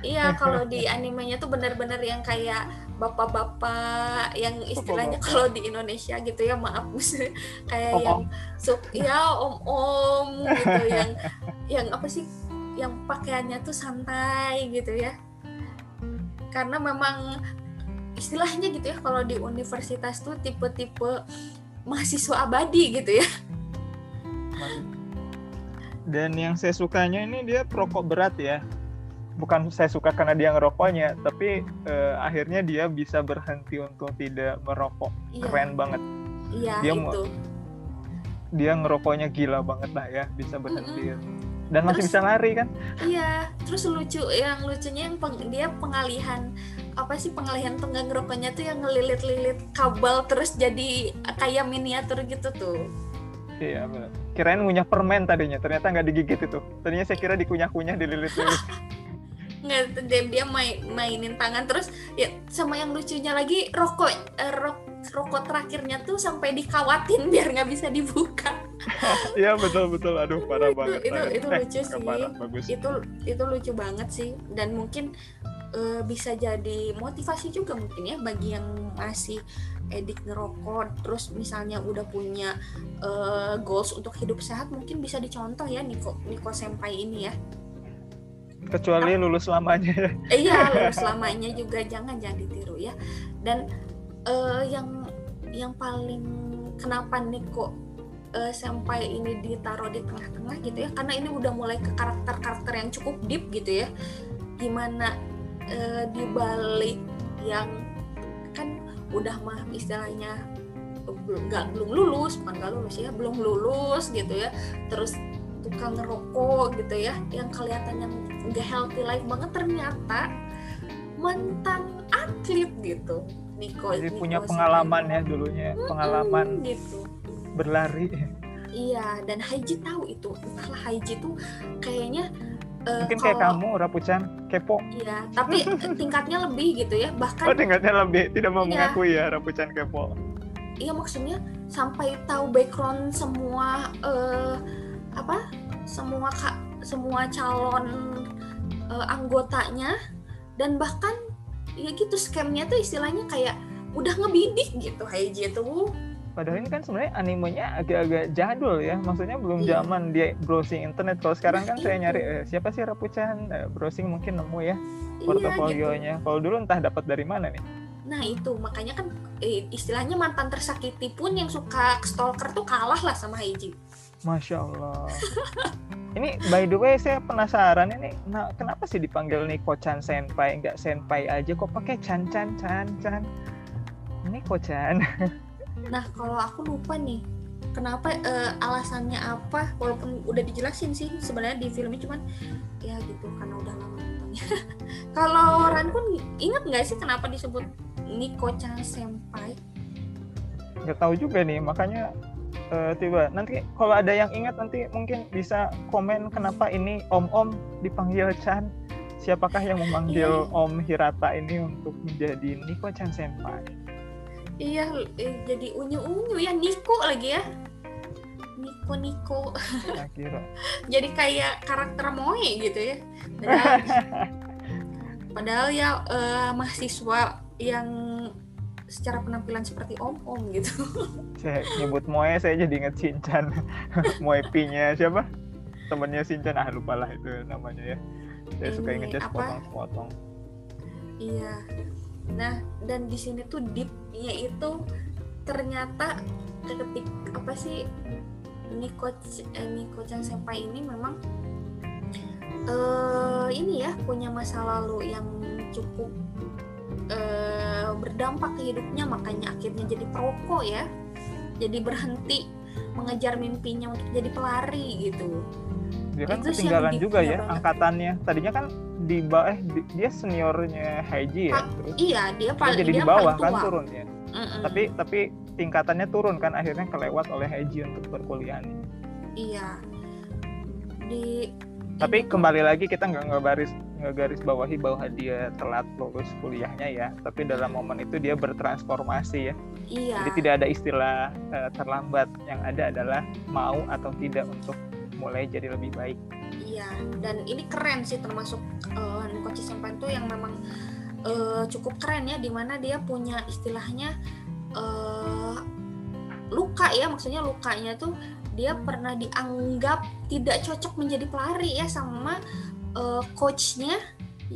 Iya kalau di animenya tuh benar-benar yang kayak bapak-bapak yang istilahnya kalau di Indonesia gitu ya maaf Gus. Kayak
Om-om.
yang sup ya om-om gitu yang yang apa sih yang pakaiannya tuh santai gitu ya. Karena memang istilahnya gitu ya kalau di universitas tuh tipe-tipe mahasiswa abadi gitu ya
dan yang saya sukanya ini dia perokok berat ya. Bukan saya suka karena dia ngerokoknya tapi eh, akhirnya dia bisa berhenti untuk tidak merokok.
Iya.
Keren banget.
Iya
Dia
itu.
dia ngerokoknya gila banget lah ya bisa berhenti. Dan masih
Terus-
bisa lari kan?
Iya, terus lucu yang lucunya yang peng- dia pengalihan apa sih pengalihan tenggang rokoknya tuh yang ngelilit-lilit kabel terus jadi kayak miniatur gitu tuh.
iya benar kirain ngunyah permen tadinya ternyata nggak digigit itu tadinya saya kira dikunyah-kunyah dililit-lilit
Nggak dia, dia main, mainin tangan terus ya sama yang lucunya lagi rokok eh, rok rokok terakhirnya tuh sampai dikawatin biar nggak bisa dibuka
Iya betul betul. Aduh parah
Itu-
banget.
itu-
parah.
itu
Eh,
lucu sih.
Parah, bagus.
itu itu lucu banget sih dan mungkin eh, bisa jadi motivasi juga mungkin ya bagi yang masih edik ngerokok. Terus misalnya udah punya eh, goals untuk hidup sehat mungkin bisa dicontoh ya Niko Niko Senpai ini ya.
Kecuali lulus lamanya.
Iya lulus lamanya juga jangan jangan ditiru ya. Dan eh, yang yang paling kenapa Niko eh, Senpai ini ditaruh di tengah-tengah gitu ya karena ini udah mulai ke karakter-karakter yang cukup deep gitu ya. Gimana eh, di balik yang kan udah mah istilahnya belum nggak belum lulus bukan nggak lulus ya belum lulus gitu ya. Terus tukang ngerokok gitu ya yang kelihatan yang nggak healthy life banget ternyata mantan atlet gitu. Niko
Jadi
Niko
punya pengalaman ya dulunya, pengalaman
Hmm, gitu.
berlari.
iya dan Haiji tahu itu. Entahlah Haiji tuh kayaknya eh,
Mungkin kayak
kalau-
kamu Rapucan kepo.
Iya, tapi tingkatnya lebih gitu ya.
Oh
Bahkan
tingkatnya lebih tidak mau
Iya.
mengakui ya Rapucan kepo.
iya maksudnya sampai tahu background semua eh, apa? Semua kak semua calon eh, anggotanya dan bahkan ya gitu scamnya tuh istilahnya kayak udah ngebidik gitu Haiji tuh.
Padahal ini kan sebenarnya animenya agak-agak jadul ya. Maksudnya belum
Iya.
zaman dia browsing internet. Kalau sekarang kan saya
itu.
nyari eh, siapa sih Rapucan Eh, browsing mungkin nemu ya
Iya gitu.
portofolionya. Kalau dulu entah dapat dari mana nih.
Nah itu makanya kan eh, istilahnya mantan tersakiti pun yang suka stalker tuh kalah lah sama Haiji.
Masya Allah. ini by the way saya penasaran ini nah, kenapa sih dipanggil Niko Chan Senpai nggak Senpai aja kok pakai Chan Chan Chan Chan Niko Chan
Nah, kalau aku lupa nih, kenapa eh, alasannya apa? Walaupun udah dijelasin sih sebenarnya di filmnya cuman ya gitu karena udah lama nontonnya. kalau Rankun ingat nggak sih kenapa disebut Niko-chan Senpai?
nggak tahu juga nih makanya eh, tiba nanti kalau ada yang ingat nanti mungkin bisa komen kenapa ini Om Om dipanggil Chan siapakah yang memanggil
Iya.
Om Hirata ini untuk menjadi Niko Chan Senpai
Iya, eh, jadi unyu-unyu ya Niko lagi ya. Niko Niko.
kira
Jadi kayak karakter Moe gitu ya. Padahal, padahal ya eh, mahasiswa yang secara penampilan seperti om-om gitu.
saya nyebut Moe saya jadi inget Shinchan Moe P-nya siapa temennya Shinchan ah lupa lah itu namanya ya saya suka
Ini
ingetnya
apa?
sepotong-sepotong
Iya. Nah, dan di sini tuh deep-nya itu ternyata ketik apa sih Niko eh, Niko Chan Senpai ini memang eh ini ya punya masa lalu yang cukup eh, berdampak ke hidupnya makanya akhirnya jadi perokok ya. Jadi berhenti mengejar mimpinya untuk jadi pelari gitu.
dia kan
Itu
ketinggalan
yang
juga ya
banget.
angkatannya tadinya kan di bawah eh di- dia seniornya Haiji ya terus
Iya, dia
dia
paling
jadi
dia
di bawah kan turun ya
Mm-mm.
tapi tapi tingkatannya turun kan akhirnya kelewat oleh Haiji untuk perkuliahan
Iya. Di
tapi
tuh-
kembali lagi kita nggak ngebaris ngegaris bawahi bahwa dia telat lulus kuliahnya ya tapi dalam momen itu dia bertransformasi ya.
Iya.
jadi tidak ada istilah eh, terlambat. Yang ada adalah mau atau tidak untuk mulai jadi lebih baik.
Iya, dan ini keren sih termasuk uh, Nikochi Senpai itu yang memang eh, cukup keren ya di mana dia punya istilahnya eh, luka ya maksudnya lukanya tuh dia pernah dianggap tidak cocok menjadi pelari ya sama eh, coachnya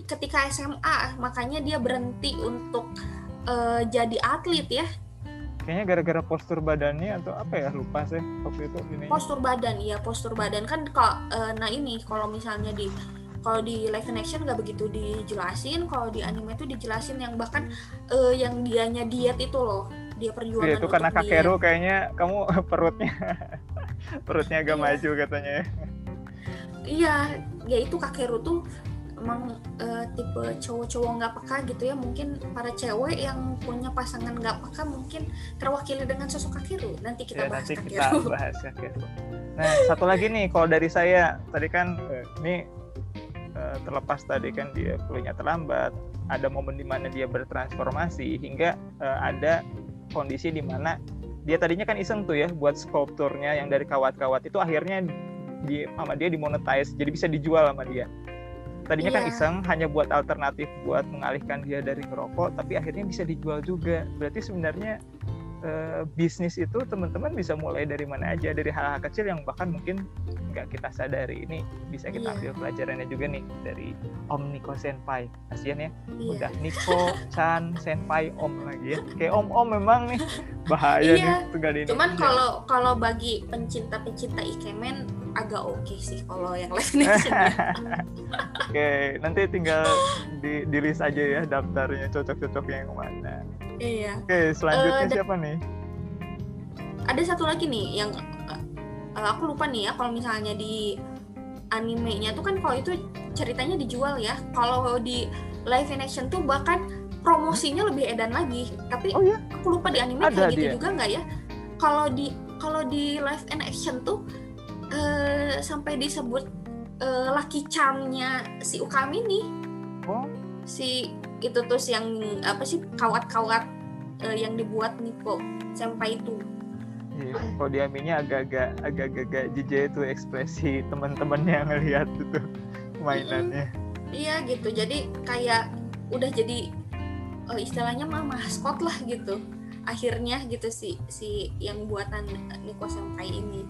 ketika SMA makanya dia berhenti untuk eh, jadi atlet ya
kayaknya gara-gara postur badannya atau apa ya lupa sih waktu itu ini
postur badan iya postur badan kan kalau eh, nah ini kalau misalnya di kalau di live action nggak begitu dijelasin kalau di anime itu dijelasin yang bahkan eh, yang dianya diet itu loh dia perjuangan
Iya, itu karena kakeru
diet.
kayaknya kamu perutnya perutnya agak
Iya.
maju katanya ya.
iya ya itu kakeru tuh emang eh, tipe cowok-cowok nggak peka gitu ya mungkin para cewek yang punya pasangan nggak peka mungkin terwakili dengan sosok kakeru nanti kita
ya
bahas
nanti kita
kakeru
bahas kakeru nah satu lagi nih kalau dari saya tadi kan eh, ini eh, terlepas tadi kan dia kuliahnya terlambat ada momen di mana dia bertransformasi hingga eh, ada kondisi di mana dia tadinya kan iseng tuh ya buat skulpturnya yang dari kawat-kawat itu akhirnya di sama dia dimonetize jadi bisa dijual sama dia tadinya kan
Iya.
iseng hanya buat alternatif buat mengalihkan dia dari ngerokok tapi akhirnya bisa dijual juga berarti sebenarnya eh, bisnis itu teman-teman bisa mulai dari mana aja dari hal-hal kecil yang bahkan mungkin nggak kita sadari ini bisa kita
Iya.
ambil pelajarannya juga nih dari Om Niko Senpai kasian ya
Iya.
udah Niko Chan Senpai Om lagi ya kayak Om Om memang nih bahaya
Iya.
nih tinggal di
Cuman
Indonesia.
kalau kalau bagi pencinta-pencinta Ikemen agak oke sih kalau yang live ya.
Oke, nanti tinggal di, di list aja ya daftarnya cocok-cocoknya yang mana.
Iya.
Oke, selanjutnya
da-
siapa nih?
Ada satu lagi nih yang eh, aku lupa nih ya kalau misalnya di animenya tuh kan kalau itu ceritanya dijual ya. Kalau di live in action tuh bahkan promosinya lebih edan lagi. Tapi
Oh iya,
aku lupa di anime
Ada
kayak gitu
dia.
juga nggak ya? Kalau di kalau di live in action tuh eh, sampai disebut eh, lucky charmnya si Ukami nih.
oh
si itu terus yang apa sih kawat-kawat eh, yang dibuat Niko sampai itu
iya. Kalau di Aminya agak-agak agak-agak jijik itu ekspresi teman-temannya yang ngelihat itu mainannya.
iya gitu jadi kayak udah jadi eh, istilahnya mah maskot lah gitu akhirnya gitu si si yang buatan Niko Senpai ini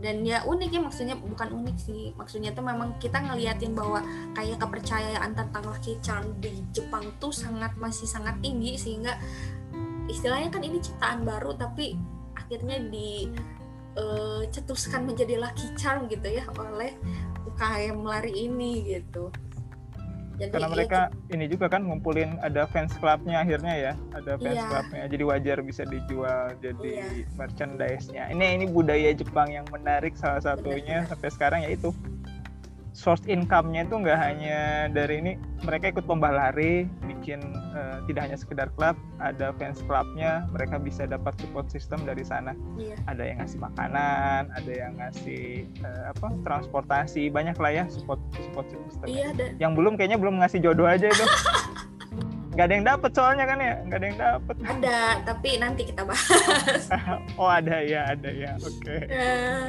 dan ya unik ya maksudnya bukan unik sih. Maksudnya tuh memang kita ngeliatin bahwa kayak kepercayaan tentang charm di Jepang tuh sangat masih sangat tinggi sehingga istilahnya kan ini ciptaan baru tapi akhirnya di eh, menjadi lucky charm gitu ya oleh UKM lari ini gitu jadi
Karena mereka ini juga kan ngumpulin ada fans clubnya akhirnya ya, ada fans
Iya.
clubnya. Jadi wajar bisa dijual jadi
Iya.
merchandise-nya. Ini ini budaya Jepang yang menarik salah satunya sampai sekarang yaitu source income-nya itu nggak hanya dari ini mereka ikut lomba lari bikin eh, tidak hanya sekedar klub ada fans clubnya mereka bisa dapat support system dari sana.
Iya.
Ada yang ngasih makanan ada yang ngasih eh, apa transportasi banyak lah ya support support system.
Iya dan
yang belum kayaknya belum ngasih jodoh aja itu. Nggak ada yang dapet soalnya kan ya? Nggak ada yang dapet.
Ada tapi nanti kita bahas.
Oh ada ya ada ya. Oke.
Eh,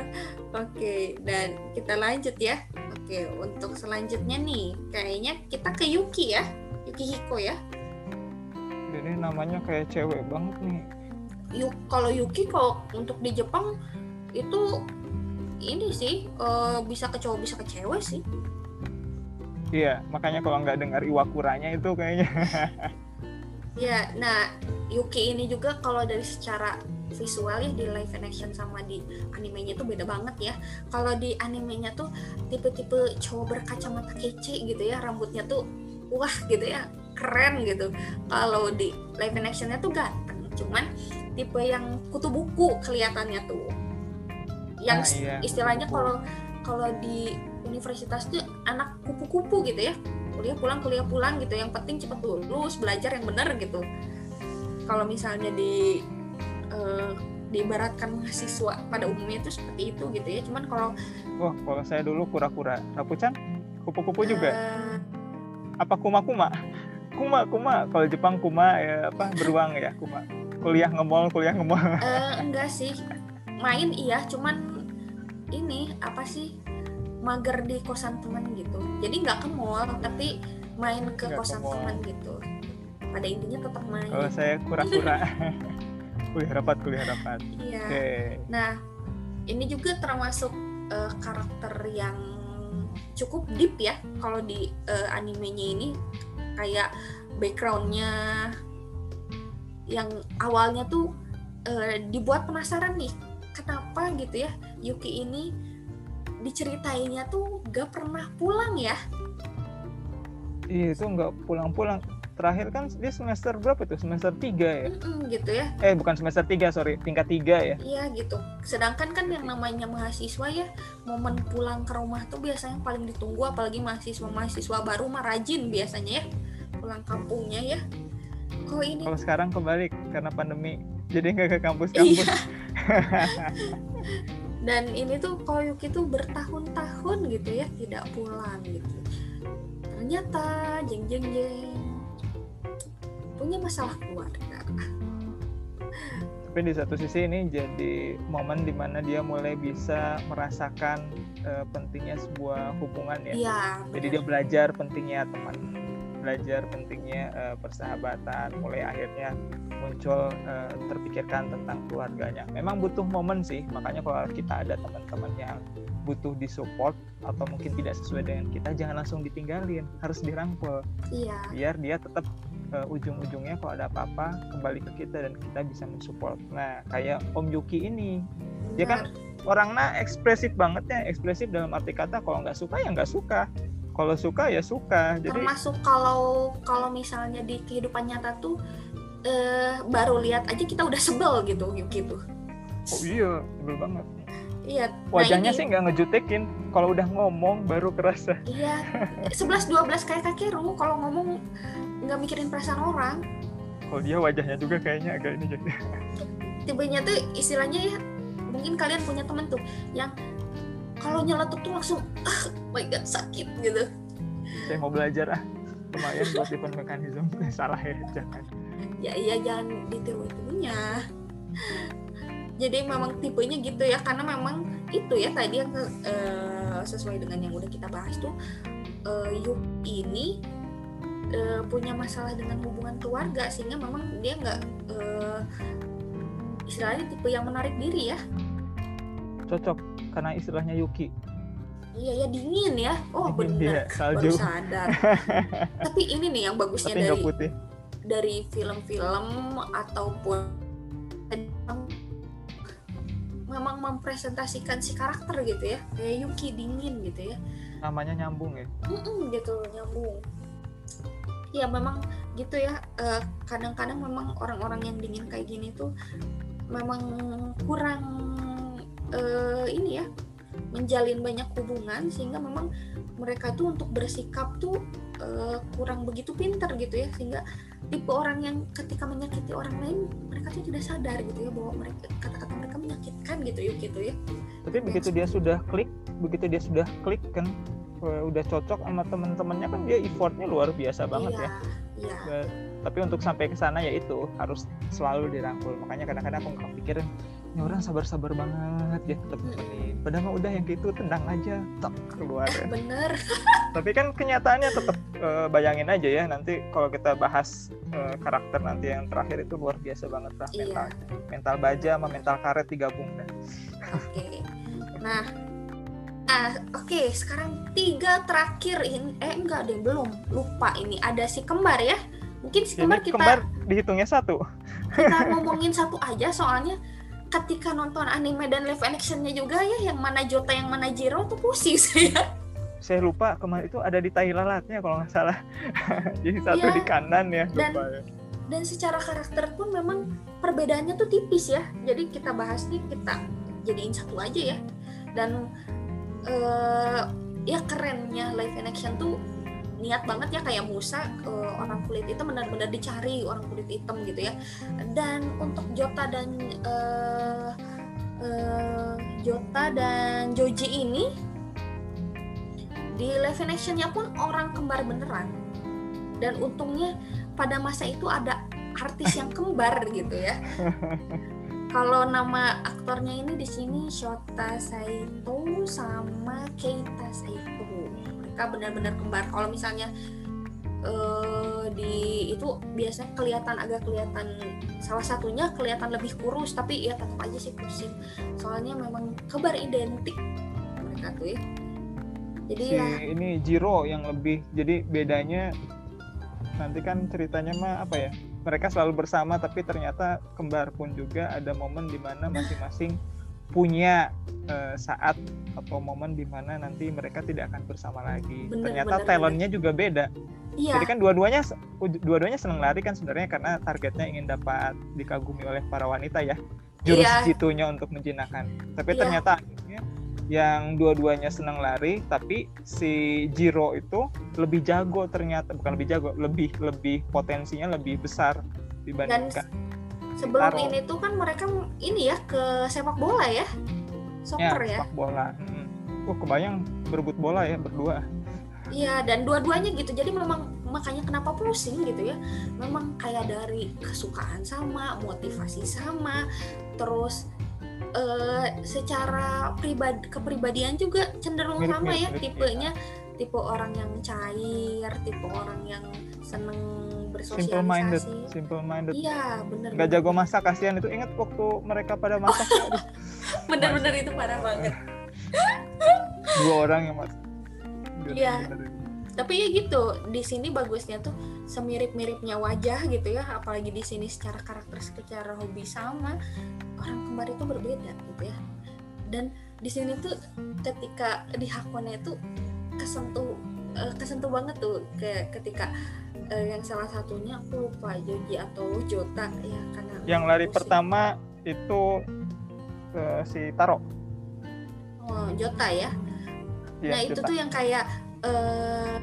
Oke, dan kita lanjut ya. Oke, untuk selanjutnya nih, kayaknya kita ke Yuki ya, Yuki Hiko ya.
Ini namanya kayak cewek banget nih
Yuk, kalau Yuki kalau untuk di Jepang itu ini sih eh, bisa ke cowok bisa ke cewek sih.
iya makanya kalau nggak dengar iwakuranya itu kayaknya
Ya, nah Yuki ini juga kalau dari secara visual ya di live action sama di animenya tuh beda banget ya. Kalau di animenya tuh tipe-tipe cowok berkacamata kece gitu ya, rambutnya tuh wah gitu ya, keren gitu. Kalau di live actionnya tuh ganteng, cuman tipe yang kutu buku kelihatannya tuh. Yang
Ah, iya,
istilahnya kalau kalau di universitas tuh anak kupu-kupu gitu ya. Kuliah pulang kuliah pulang gitu. Yang penting cepet lulus belajar yang bener gitu. Kalau misalnya di eh, diibaratkan mahasiswa pada umumnya itu seperti itu gitu ya. Cuman kalau
wah kalau saya dulu kura-kura. Rapucan kupu-kupu juga?
Eh,
apa kuma-kuma kuma kuma. Kalau Jepang kuma ya apa beruang ya kuma. Kuliah ngemol kuliah ngemol.
Eh, enggak sih. Main iya cuman ini apa sih mager di kosan teman gitu. Jadi nggak ke mall tapi main ke
ke
kosan
mall.
teman gitu. Pada intinya tetap main.
Kalau saya kura-kura. Kuliah rapat kuliah rapat.
Iya.
Oke.
Nah, ini juga termasuk eh, karakter yang cukup deep ya. Kalau di eh, animenya ini kayak backgroundnya yang awalnya tuh eh, dibuat penasaran nih kenapa gitu ya Yuki ini diceritainnya tuh gak pernah pulang ya
Iya itu nggak pulang-pulang. Terakhir kan dia semester berapa tuh? Semester 3 ya?
Mm-mm, gitu ya
Eh bukan semester 3 sorry, tingkat 3 ya.
Iya gitu. Sedangkan kan yang namanya mahasiswa ya momen pulang ke rumah tuh biasanya paling ditunggu apalagi mahasiswa-mahasiswa baru mah rajin biasanya ya pulang kampungnya ya. Kok ini
Kalau sekarang kebalik karena pandemi, jadi nggak ke kampus-kampus.
Iya. Dan ini tuh kalau Yuki tuh bertahun-tahun gitu ya tidak pulang gitu. Ternyata jeng jeng jeng punya masalah keluarga.
tapi di satu sisi ini jadi momen di mana dia mulai bisa merasakan uh, pentingnya sebuah hubungan ya
Iya.
jadi dia belajar pentingnya teman belajar pentingnya uh, persahabatan. Mulai akhirnya muncul uh, terpikirkan tentang keluarganya. Memang butuh momen sih makanya kalau kita ada teman-teman yang butuh disupport atau mungkin tidak sesuai dengan kita jangan langsung ditinggalin harus dirangkul.
Iya.
biar dia tetap uh, ujung-ujungnya kalau ada apa-apa kembali ke kita dan kita bisa mensupport. Nah kayak Om Yuki ini dia kan orangnya ekspresif banget ya ekspresif dalam arti kata kalau nggak suka ya nggak suka kalau suka ya suka. Jadi
termasuk kalau kalau misalnya di kehidupan nyata tuh eh, baru lihat aja kita udah sebel gitu gitu.
Oh iya sebel banget.
Iya nah
wajahnya
ini-
sih nggak ngejutekin. Kalau udah ngomong baru kerasa.
Iya 11 12 kayak kakeru kalau ngomong nggak mikirin perasaan orang.
Kalau dia wajahnya juga kayaknya agak ini jadi.
Tibanya tuh istilahnya ya mungkin kalian punya temen tuh yang kalau nyeletuk tuh langsung ah my god sakit gitu.
Saya mau belajar ah. Lumayan buat defense mechanism salah ya jangan.
Ya iya jangan ditiru itunya jadi memang tipenya gitu ya karena memang itu ya tadi yang eh, sesuai dengan yang udah kita bahas tuh eh, Yuk ini eh, punya masalah dengan hubungan keluarga sehingga memang dia nggak eh, istilahnya tipe yang menarik diri ya
cocok karena istilahnya Yuki.
Iya ya dingin ya. Oh bener
iya, salju.
baru sadar. Tapi ini nih yang bagusnya
tapi
dari
putih.
dari film-film ataupun memang mempresentasikan si karakter gitu ya. Kayak Yuki dingin gitu ya.
Namanya nyambung ya?
Mm-mm, gitu nyambung. Ya memang gitu ya. Eh, kadang-kadang memang orang-orang yang dingin kayak gini tuh memang kurang eh, ini ya menjalin banyak hubungan sehingga memang mereka tuh untuk bersikap tuh eh, kurang begitu pintar gitu ya. Sehingga tipe orang yang ketika menyakiti orang lain mereka tuh tidak sadar gitu ya bahwa mereka kata-kata mereka menyakitkan gitu yuk gitu ya.
Tapi begitu dia sudah klik begitu dia sudah klik kan eh, udah cocok sama teman-temannya kan dia effortnya luar biasa banget
iya
ya.
iya.
Tapi untuk sampai ke sana ya itu harus selalu dirangkul. Makanya kadang-kadang aku nggak pikirin ini orang sabar-sabar banget ya tetap nemenin padahal mah udah yang gitu tendang aja tak keluar ya.
bener
tapi kan kenyataannya tetap eh, bayangin aja ya nanti kalau kita bahas eh, karakter nanti yang terakhir itu luar biasa banget lah
Iya.
mental mental baja sama mental karet digabung dah.
Oke. Nah, nah, oke. Sekarang tiga terakhir ini, eh enggak deh belum lupa ini ada si kembar ya. Mungkin si
jadi
kembar kita
kembar dihitungnya satu
kita ngomongin satu aja soalnya ketika nonton anime dan live actionnya juga ya yang mana Jota yang mana Jiro tuh pusing saya.
saya lupa kemarin itu ada di tai lalatnya kalau nggak salah jadi satu
Iya.
di kanan ya
Dan-
lupa ya.
Dan secara karakter pun memang perbedaannya tuh tipis ya. Jadi kita bahas nih kita jadiin satu aja ya. Dan eh ya kerennya live action tuh niat banget ya kayak Musa eh, orang kulit hitam benar-benar dicari orang kulit hitam gitu ya. Dan untuk Jota dan eh, eh, Jota dan Joji ini di live actionnya pun orang kembar beneran. Dan untungnya pada masa itu ada artis yang kembar gitu ya. Kalau nama aktornya ini di sini Shota Saito sama Keita Saito mereka benar-benar kembar. Kalau misalnya eh, di itu biasanya kelihatan agak kelihatan salah satunya kelihatan lebih kurus tapi ya tetap aja sih pusing soalnya memang kembar identik mereka tuh ya. Jadi
si
ya
ini Jiro yang lebih jadi bedanya nanti kan ceritanya mah apa ya? Mereka selalu bersama tapi ternyata kembar pun juga ada momen di mana masing-masing punya eh, saat atau momen di mana nanti mereka tidak akan bersama lagi.
Bener,
ternyata
bener,
talentnya juga beda.
Iya.
Jadi kan dua-duanya dua-duanya seneng lari kan sebenarnya karena targetnya ingin dapat dikagumi oleh para wanita ya. Jurus
Iya.
jitunya untuk menjinakkan. Tapi
Iya.
ternyata akhirnya yang dua-duanya senang lari tapi si Jiro itu lebih jago ternyata. Bukan lebih jago lebih lebih potensinya lebih besar dibandingkan
sebelum
Taro.
ini tuh kan mereka ini ya ke sepak bola ya?
Ya,
soccer ya
sepak bola. Hmm. Wah kebayang berebut bola ya berdua.
Iya dan dua-duanya gitu. Jadi memang makanya kenapa pusing gitu ya? Memang kayak dari kesukaan sama motivasi sama terus eh, secara pribadi kepribadian juga cenderung
Mirip-mirip,
sama ya
mirip,
tipenya. tipe orang yang cair tipe orang yang seneng
simple minded simple minded.
Iya bener
nggak jago masak kasihan itu. Ingat waktu mereka pada masak aduh,
bener-bener itu parah banget.
Dua orang yang masak
Iya. tapi ya gitu di sini bagusnya tuh semirip-miripnya wajah gitu ya. Apalagi di sini secara karakter secara hobi sama orang kembar itu berbeda gitu ya. Dan di sini tuh ketika di Hakone itu kesentuh eh, kesentuh banget tuh ke ketika eh, yang salah satunya aku lupa Joji atau Jota ya karena
yang lari
pusing.
pertama itu eh, si Taro.
Oh, Jota ya?
Iya,
nah itu
Jota.
tuh yang kayak eh,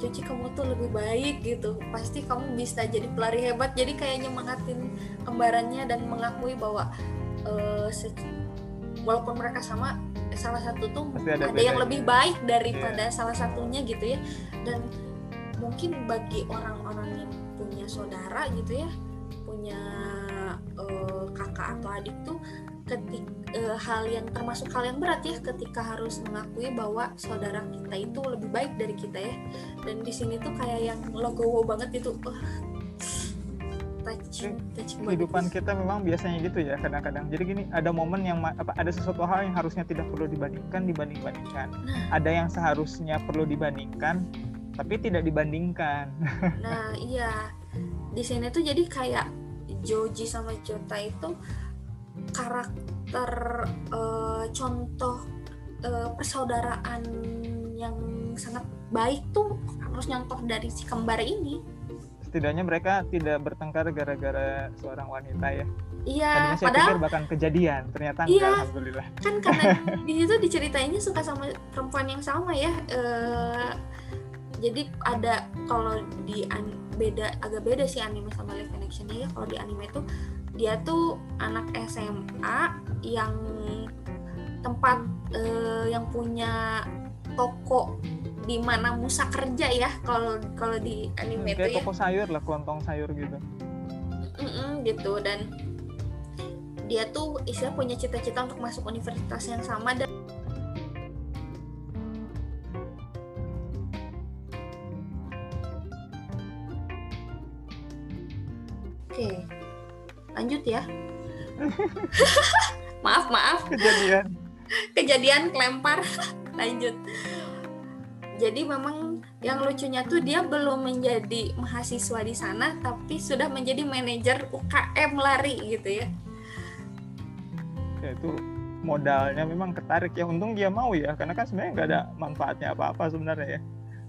Joji kamu tuh lebih baik gitu. Pasti kamu bisa jadi pelari hebat. Jadi kayak nyemangatin kembarannya dan mengakui bahwa se- walaupun mereka sama salah satu tuh
Pasti ada
ada, yang lebih baik daripada salah satunya gitu ya. Dan mungkin bagi orang-orang yang punya saudara gitu ya punya eh, kakak atau adik tuh ketik eh, hal yang termasuk hal yang berat ya ketika harus mengakui bahwa saudara kita itu lebih baik dari kita ya dan di sini tuh kayak yang logowo banget itu wah touching touching banget.
kehidupan kita memang biasanya gitu ya kadang-kadang jadi gini ada momen yang apa ada sesuatu hal yang harusnya tidak perlu dibandingkan dibanding-bandingkan
Nah.
ada yang seharusnya perlu dibandingkan tapi tidak dibandingkan
Nah iya di sini tuh jadi kayak Joji sama Jota itu karakter eh, contoh eh, persaudaraan yang sangat baik tuh harus nyontoh dari si kembar ini.
setidaknya mereka tidak bertengkar gara-gara seorang wanita ya
Iya,
saya
padahal
pikir bahkan kejadian ternyata
Iya.
enggak alhamdulillah
kan karena di situ diceritainnya suka sama perempuan yang sama ya. eh, jadi ada kalau di an- beda agak beda sih anime sama live actionnya ya. Kalau di anime tuh dia tuh anak SMA yang tempat eh, yang punya toko di mana Musa kerja ya. Kalau kalau di anime tuh
kayak
ya.
toko sayur lah kelontong sayur gitu
Mm-mm, gitu dan dia tuh istilah punya cita-cita untuk masuk universitas yang sama dan Oke, lanjut ya. maaf, maaf,
kejadian
kejadian kelempar. lanjut. Jadi memang yang lucunya tuh dia belum menjadi mahasiswa di sana, tapi sudah menjadi manajer UKM lari gitu ya.
ya itu modalnya memang ketarik ya untung dia mau ya karena kan sebenarnya nggak ada manfaatnya apa-apa sebenarnya ya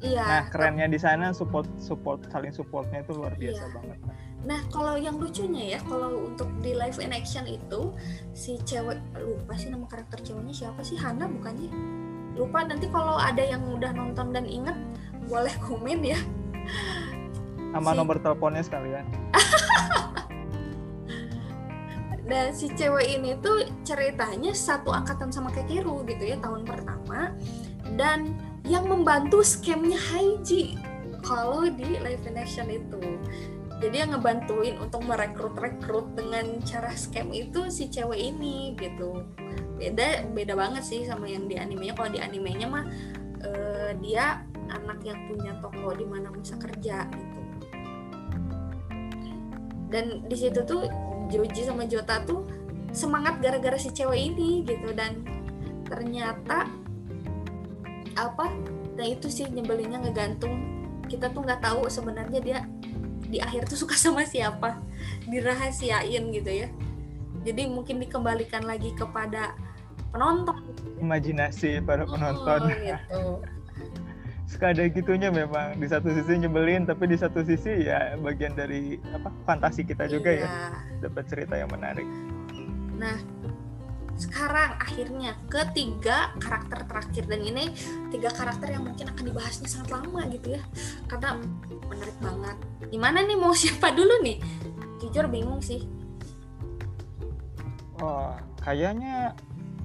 Iya.
nah kerennya di sana support support saling supportnya itu luar biasa
Iya.
banget
Nah, kalau yang lucunya ya, kalau untuk di live in action itu si cewek lupa sih nama karakter ceweknya siapa sih Hana bukannya? Lupa nanti kalau ada yang udah nonton dan inget boleh komen ya.
sama
Si-
nomor teleponnya sekalian
Dan si cewek ini tuh ceritanya satu angkatan sama Kekeru gitu ya tahun pertama dan yang membantu scamnya Haiji kalau di live in action itu. Jadi yang ngebantuin untuk merekrut-rekrut dengan cara scam itu si cewek ini gitu. Beda beda banget sih sama yang di animenya. Kalau di animenya mah eh, dia anak yang punya toko di mana bisa kerja gitu. Dan di situ tuh Joji sama Jota tuh semangat gara-gara si cewek ini gitu dan ternyata apa nah itu sih nyebelinnya ngegantung kita tuh nggak tahu sebenarnya dia di akhir tuh suka sama siapa dirahasiain gitu ya. Jadi mungkin dikembalikan lagi kepada penonton.
Imajinasi para penonton.
Oh, gitu.
Suka ada gitunya memang. Di satu sisi nyebelin tapi di satu sisi ya bagian dari apa fantasi kita juga ya.
Iya.
dapat cerita yang menarik.
Nah, sekarang akhirnya ketiga karakter terakhir. Dan ini tiga karakter yang mungkin akan dibahasnya sangat lama gitu ya, karena menarik banget. Gimana nih mau siapa dulu nih? Jujur bingung sih.
oh kayaknya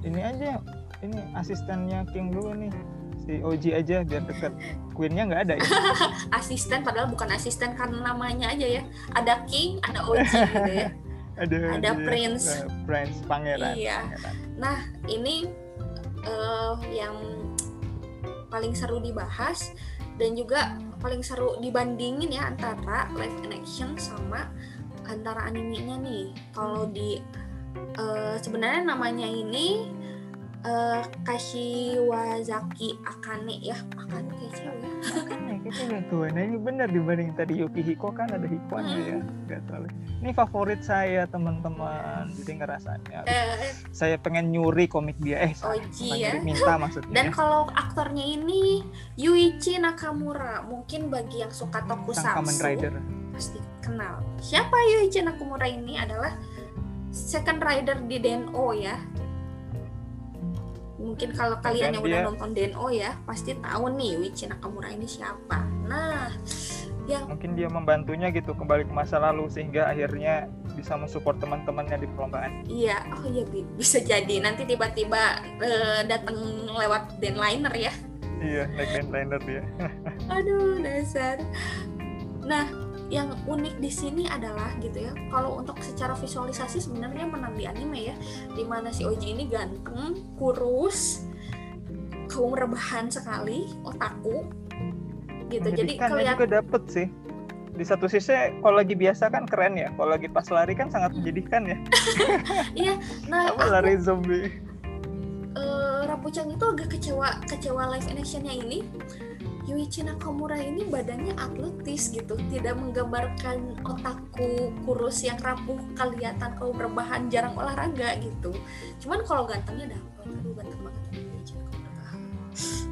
ini aja ini asistennya King dulu nih. Si Oji aja biar deket. Queennya nggak ada ya?
Asisten padahal bukan asisten karena namanya aja ya. Ada king ada Oji gitu ya
ada
Ada
dia,
Prince.
Prince pangeran
Iya.
pangeran.
Nah, ini eh, yang paling seru dibahas dan juga paling seru dibandingin ya antara live in action sama antara animenya nih. Kalau di eh, sebenarnya namanya ini eh, Kashiwazaki Akane ya. Akane kayak cewek ya.
kayaknya tuh nah ini bener dibanding tadi Yuki Hiko kan ada Hikonya ya. Nggak terlalu ini favorit saya teman-teman. Jadi ngerasanya.
Eh,
saya pengen nyuri komik dia. Eh
Oji ya.
minta maksudnya.
Dan
ya.
kalau aktornya ini Yuichi Nakamura, mungkin bagi yang suka tokusatsu
Kamen Rider.
pasti kenal. Siapa Yuichi Nakamura ini? Adalah second rider di Den-O ya. Mungkin kalau kalian yang udah nonton Den-O ya, pasti tahu nih Yuichi Nakamura ini siapa. Nah, yang
mungkin dia membantunya gitu kembali ke masa lalu sehingga akhirnya bisa mensupport teman-temannya di perlombaan
iya, oh iya bi- bisa jadi nanti tiba-tiba eh, datang lewat Denliner ya.
iya naik liner dia
Aduh, dasar. Nah, yang unik di sini adalah gitu ya. Kalau untuk secara visualisasi sebenarnya menang di anime ya. Di mana si Oji ini ganteng, kurus, kaum rebahan sekali, otaku. Gitu. Jadi kelihatan
juga dapet sih di satu sisi kalau lagi biasa kan keren ya kalau lagi pas lari kan sangat menjadikan ya
nah
apa
aku,
lari zombie
eh, Rapucang itu agak kecewa kecewa live actionnya ini Yuichi Nakamura ini badannya atletis gitu tidak menggambarkan otakku kurus yang rapuh kelihatan kau berbahan jarang olahraga gitu. Cuman kalau gantengnya dapet aduh ganteng banget Yuichi Nakamura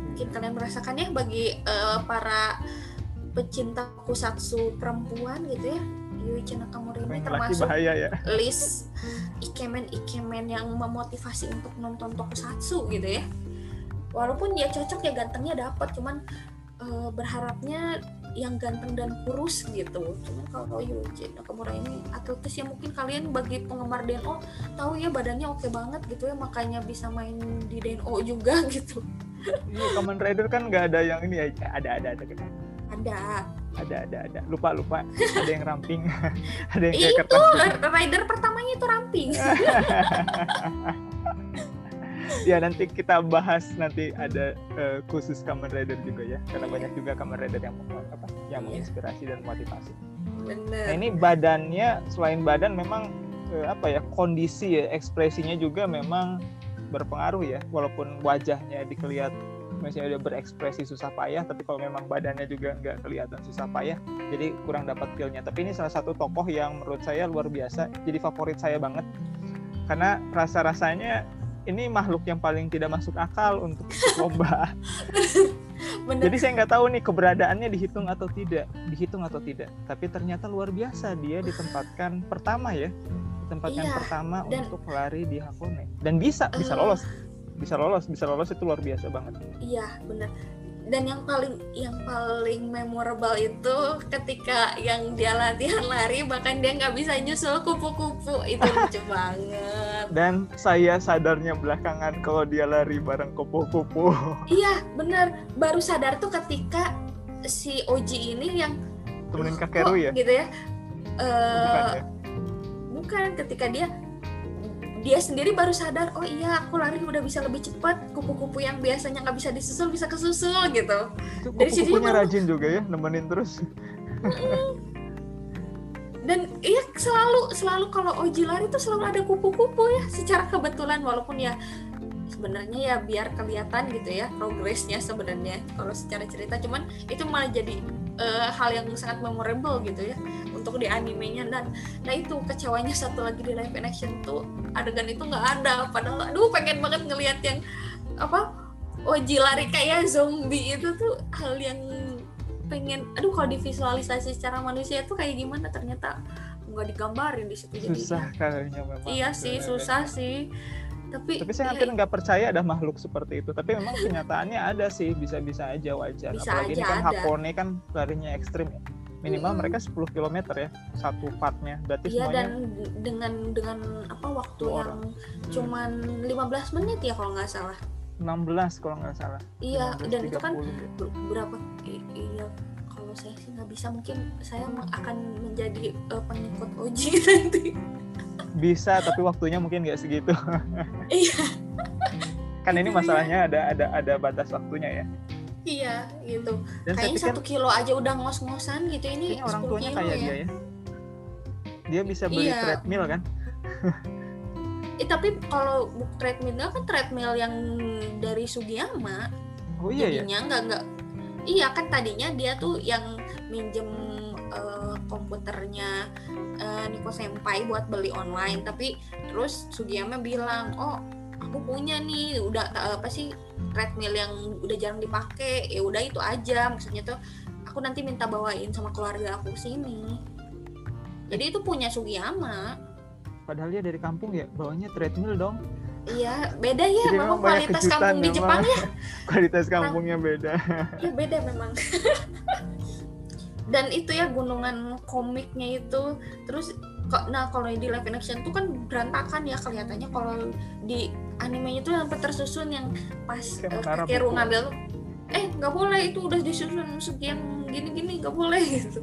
mungkin kalian merasakan ya bagi eh, para pecinta kusatsu perempuan gitu ya. Yuichi Nakamura ini termasuk
bahaya ya.
list ikemen-ikemen yang memotivasi untuk nonton tokusatsu gitu ya. Walaupun dia cocok ya gantengnya dapat cuman uh, berharapnya yang ganteng dan kurus gitu. Cuman kalau Yuji Nakamura ini atletis ya mungkin kalian bagi penggemar DNO tahu ya badannya oke banget gitu ya makanya bisa main di DNO juga gitu.
Ini Kamen Rider kan nggak ada yang ini ya eh, ada ada ada ada
Ada.
Ada ada ada. Lupa lupa ada yang ramping. ada yang
Itu Rider pertamanya itu ramping.
ya nanti kita bahas nanti ada eh, khusus Kamen Rider juga ya. Karena banyak juga Kamen Rider yang apa yang
Iya.
menginspirasi dan motivasi. Nah ini badannya selain badan memang eh, apa ya kondisi ya ekspresinya juga memang berpengaruh ya. Walaupun wajahnya dikelihat masih ada berekspresi susah payah tapi kalau memang badannya juga nggak kelihatan susah payah jadi kurang dapat feel-nya. Tapi ini salah satu tokoh yang menurut saya luar biasa jadi favorit saya banget. Karena rasa-rasanya ini makhluk yang paling tidak masuk akal untuk lomba
bener
jadi saya nggak tahu nih keberadaannya dihitung atau tidak, dihitung atau tidak. Tapi ternyata luar biasa dia ditempatkan pertama ya, ditempatkan
Iya,
pertama
dan-
untuk lari di Hakone dan bisa bisa
Eh.
lolos, bisa lolos, bisa lolos itu luar biasa banget.
Iya bener dan yang paling yang paling memorable itu ketika yang dia latihan lari bahkan dia nggak bisa nyusul kupu-kupu itu lucu banget
Dan saya sadarnya belakangan kalau dia lari bareng kupu-kupu.
iya bener baru sadar tuh ketika si Oji ini yang
Temenin
"Loh,
Kakeru ya?
gitu ya
Bukan ya?
bukan ketika dia dia sendiri baru sadar oh iya aku lari udah bisa lebih cepat kupu-kupu yang biasanya nggak bisa disusul bisa kesusul gitu.
Itu
dari
kupu-kupunya
baru-
rajin juga ya, nemenin terus.
dan iya selalu selalu kalau Oji lari tuh selalu ada kupu-kupu ya secara kebetulan walaupun ya sebenarnya ya biar kelihatan gitu ya progresnya sebenarnya kalau secara cerita cuman itu malah jadi eh, hal yang sangat memorable gitu ya untuk di animenya dan nah itu kecewanya satu lagi di live action tuh adegan itu nggak ada padahal aduh pengen banget ngelihat yang apa Oji lari kayak zombie itu tuh hal yang pengen aduh kalau divisualisasi secara manusia itu kayak gimana ternyata nggak digambarin di situ
Susah kayaknya memang.
iya sih susah sih tapi
Tapi saya
ya,
hampir nggak percaya ada makhluk seperti itu. Tapi memang kenyataannya ada sih, bisa-bisa aja wajar.
Bisa
Apalagi ini
aja
kan
ada.
Hakone kan larinya ekstrim ya. Minimal
Mm-mm.
mereka 10 km ya, satu partnya. Berarti
iya
semuanya
dan dengan dengan apa waktu yang cuman 15 menit ya kalau nggak salah
16 kalau nggak salah.
iya
15,
dan itu kan
30
ber- berapa iya kalau saya sih nggak bisa mungkin saya akan menjadi eh, pengikut Oji nanti
bisa tapi waktunya mungkin nggak segitu.
iya
kan ini
Itu dia.
masalahnya ada ada ada batas waktunya ya.
Iya gitu
Dan
kayaknya satu kilo aja udah ngos-ngosan gitu ini
kayaknya orang
10
tuanya
kilo
kayak
ya
dia ya. Dia bisa beli
Iya.
treadmill kan?
Eh, tapi kalau book treadmillnya kan treadmill yang dari Sugiyama
Oh iya ya.
jadinya nggak nggak iya kan tadinya dia tuh yang minjem eh, komputernya eh, Niko Senpai buat beli online tapi terus Sugiyama bilang oh aku punya nih udah eh, apa sih treadmill yang udah jarang dipakai ya udah itu aja. Maksudnya tuh aku nanti minta bawain sama keluarga aku sini. Jadi itu punya Sugiyama.
Padahal dia dari kampung ya, bawanya treadmill dong.
iya beda ya
Jadi
memang kualitas kampung di
memang.
Jepang ya.
Kualitas kampungnya beda.
ya beda memang. Dan itu ya gunungan komiknya itu. Terus kok nah kalau di live action tuh kan berantakan ya kelihatannya. Kalau di animenya tuh sampai tersusun yang pas
Kayak
eh,
buku.
ngambil eh nggak boleh itu udah disusun sekian gini-gini nggak boleh gitu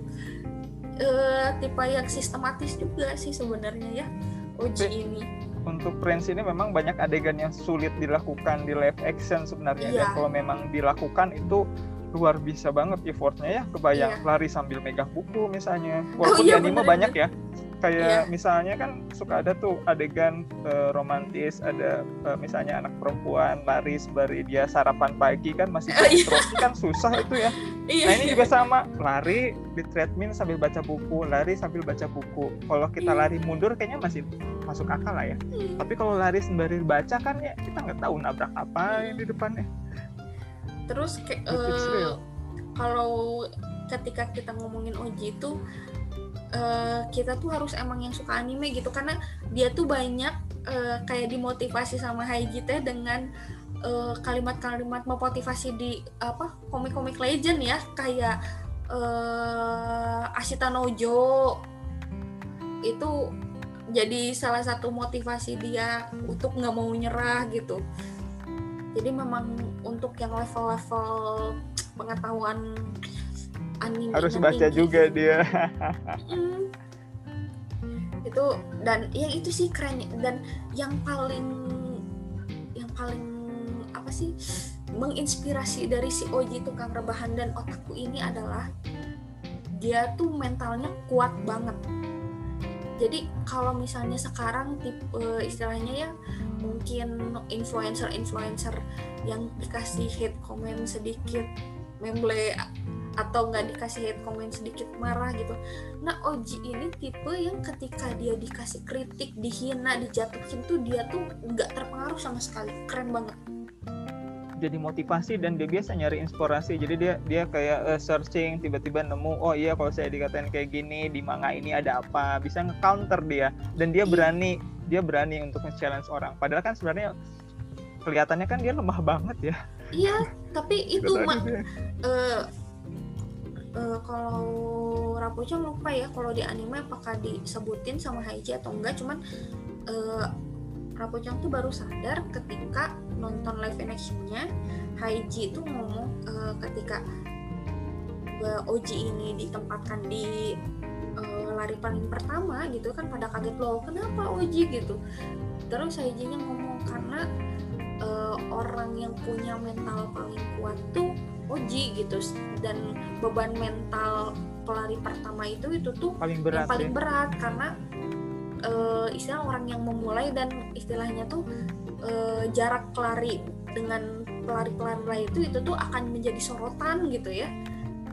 eh tipe yang sistematis juga sih sebenarnya ya Oji
Tapi-
ini
Untuk Prince ini memang banyak adegan yang sulit dilakukan di live action sebenarnya. Dan
Iya.
kalau memang dilakukan itu luar biasa banget effortnya ya. Kebayang
Iya.
lari sambil megang buku misalnya. Walaupun
iya,
di anime
bener,
banyak ya. Kayak
Iya.
misalnya kan suka ada tuh adegan eh, romantis, ada eh, misalnya anak perempuan lari sembari dia sarapan pagi kan masih
Oh, iya.
roti kan susah itu ya.
iya
Nah ini juga sama, lari di treadmill sambil baca buku, lari sambil baca buku. Kalau kita
Iya.
lari mundur kayaknya masih masuk akal lah ya.
Hmm.
Tapi kalau lari sembari baca kan ya kita nggak tahu nabrak apa yang di depannya.
terus kayak
real.
kalau ketika kita ngomongin Oji itu eh, kita tuh harus emang yang suka anime gitu karena dia tuh banyak eh, kayak dimotivasi sama Haiji teh dengan eh, kalimat-kalimat memotivasi di apa komik-komik legend ya kayak eh, Ashita Nojo itu jadi salah satu motivasi dia untuk nggak mau nyerah gitu. Jadi memang untuk yang level-level pengetahuan anime
Harus baca juga dia.
Mm. itu dan ya itu sih keren dan yang paling yang paling apa sih menginspirasi dari si Oji tukang rebahan dan otakku ini adalah dia tuh mentalnya kuat banget jadi kalau misalnya sekarang tipe istilahnya ya mungkin influencer-influencer yang dikasih hate comment sedikit memble atau nggak dikasih hate comment sedikit marah gitu. Nah Oji ini tipe yang ketika dia dikasih kritik, dihina, dijatuhin tuh dia tuh nggak terpengaruh sama sekali. Keren banget.
Jadi motivasi dan dia biasa nyari inspirasi. Jadi dia dia kayak eh, searching tiba-tiba nemu oh iya kalau saya dikatain kayak gini di manga ini ada apa bisa nge-counter dia dan dia
Iya.
berani dia berani untuk nge-challenge orang. Padahal kan sebenarnya kelihatannya kan dia lemah banget ya.
Iya, tapi itu
Kelihatannya
mah eh eh, kalau Rapucha lupa ya kalau di anime apakah disebutin sama Haiji atau enggak cuman Rapucha tuh baru sadar ketika nonton live actionnya Haiji itu ngomong eh, ketika eh, Oji ini ditempatkan di eh, lari paling pertama gitu kan pada kaget loh kenapa Oji? gitu. Terus Haijinya ngomong karena eh, orang yang punya mental paling kuat tuh Oji gitu. Dan beban mental pelari pertama itu itu tuh
paling
yang
berat
paling
ya.
berat. Karena eh, istilah orang yang memulai dan istilahnya tuh eh, jarak lari dengan pelari-pelari lain itu itu tuh akan menjadi sorotan gitu ya.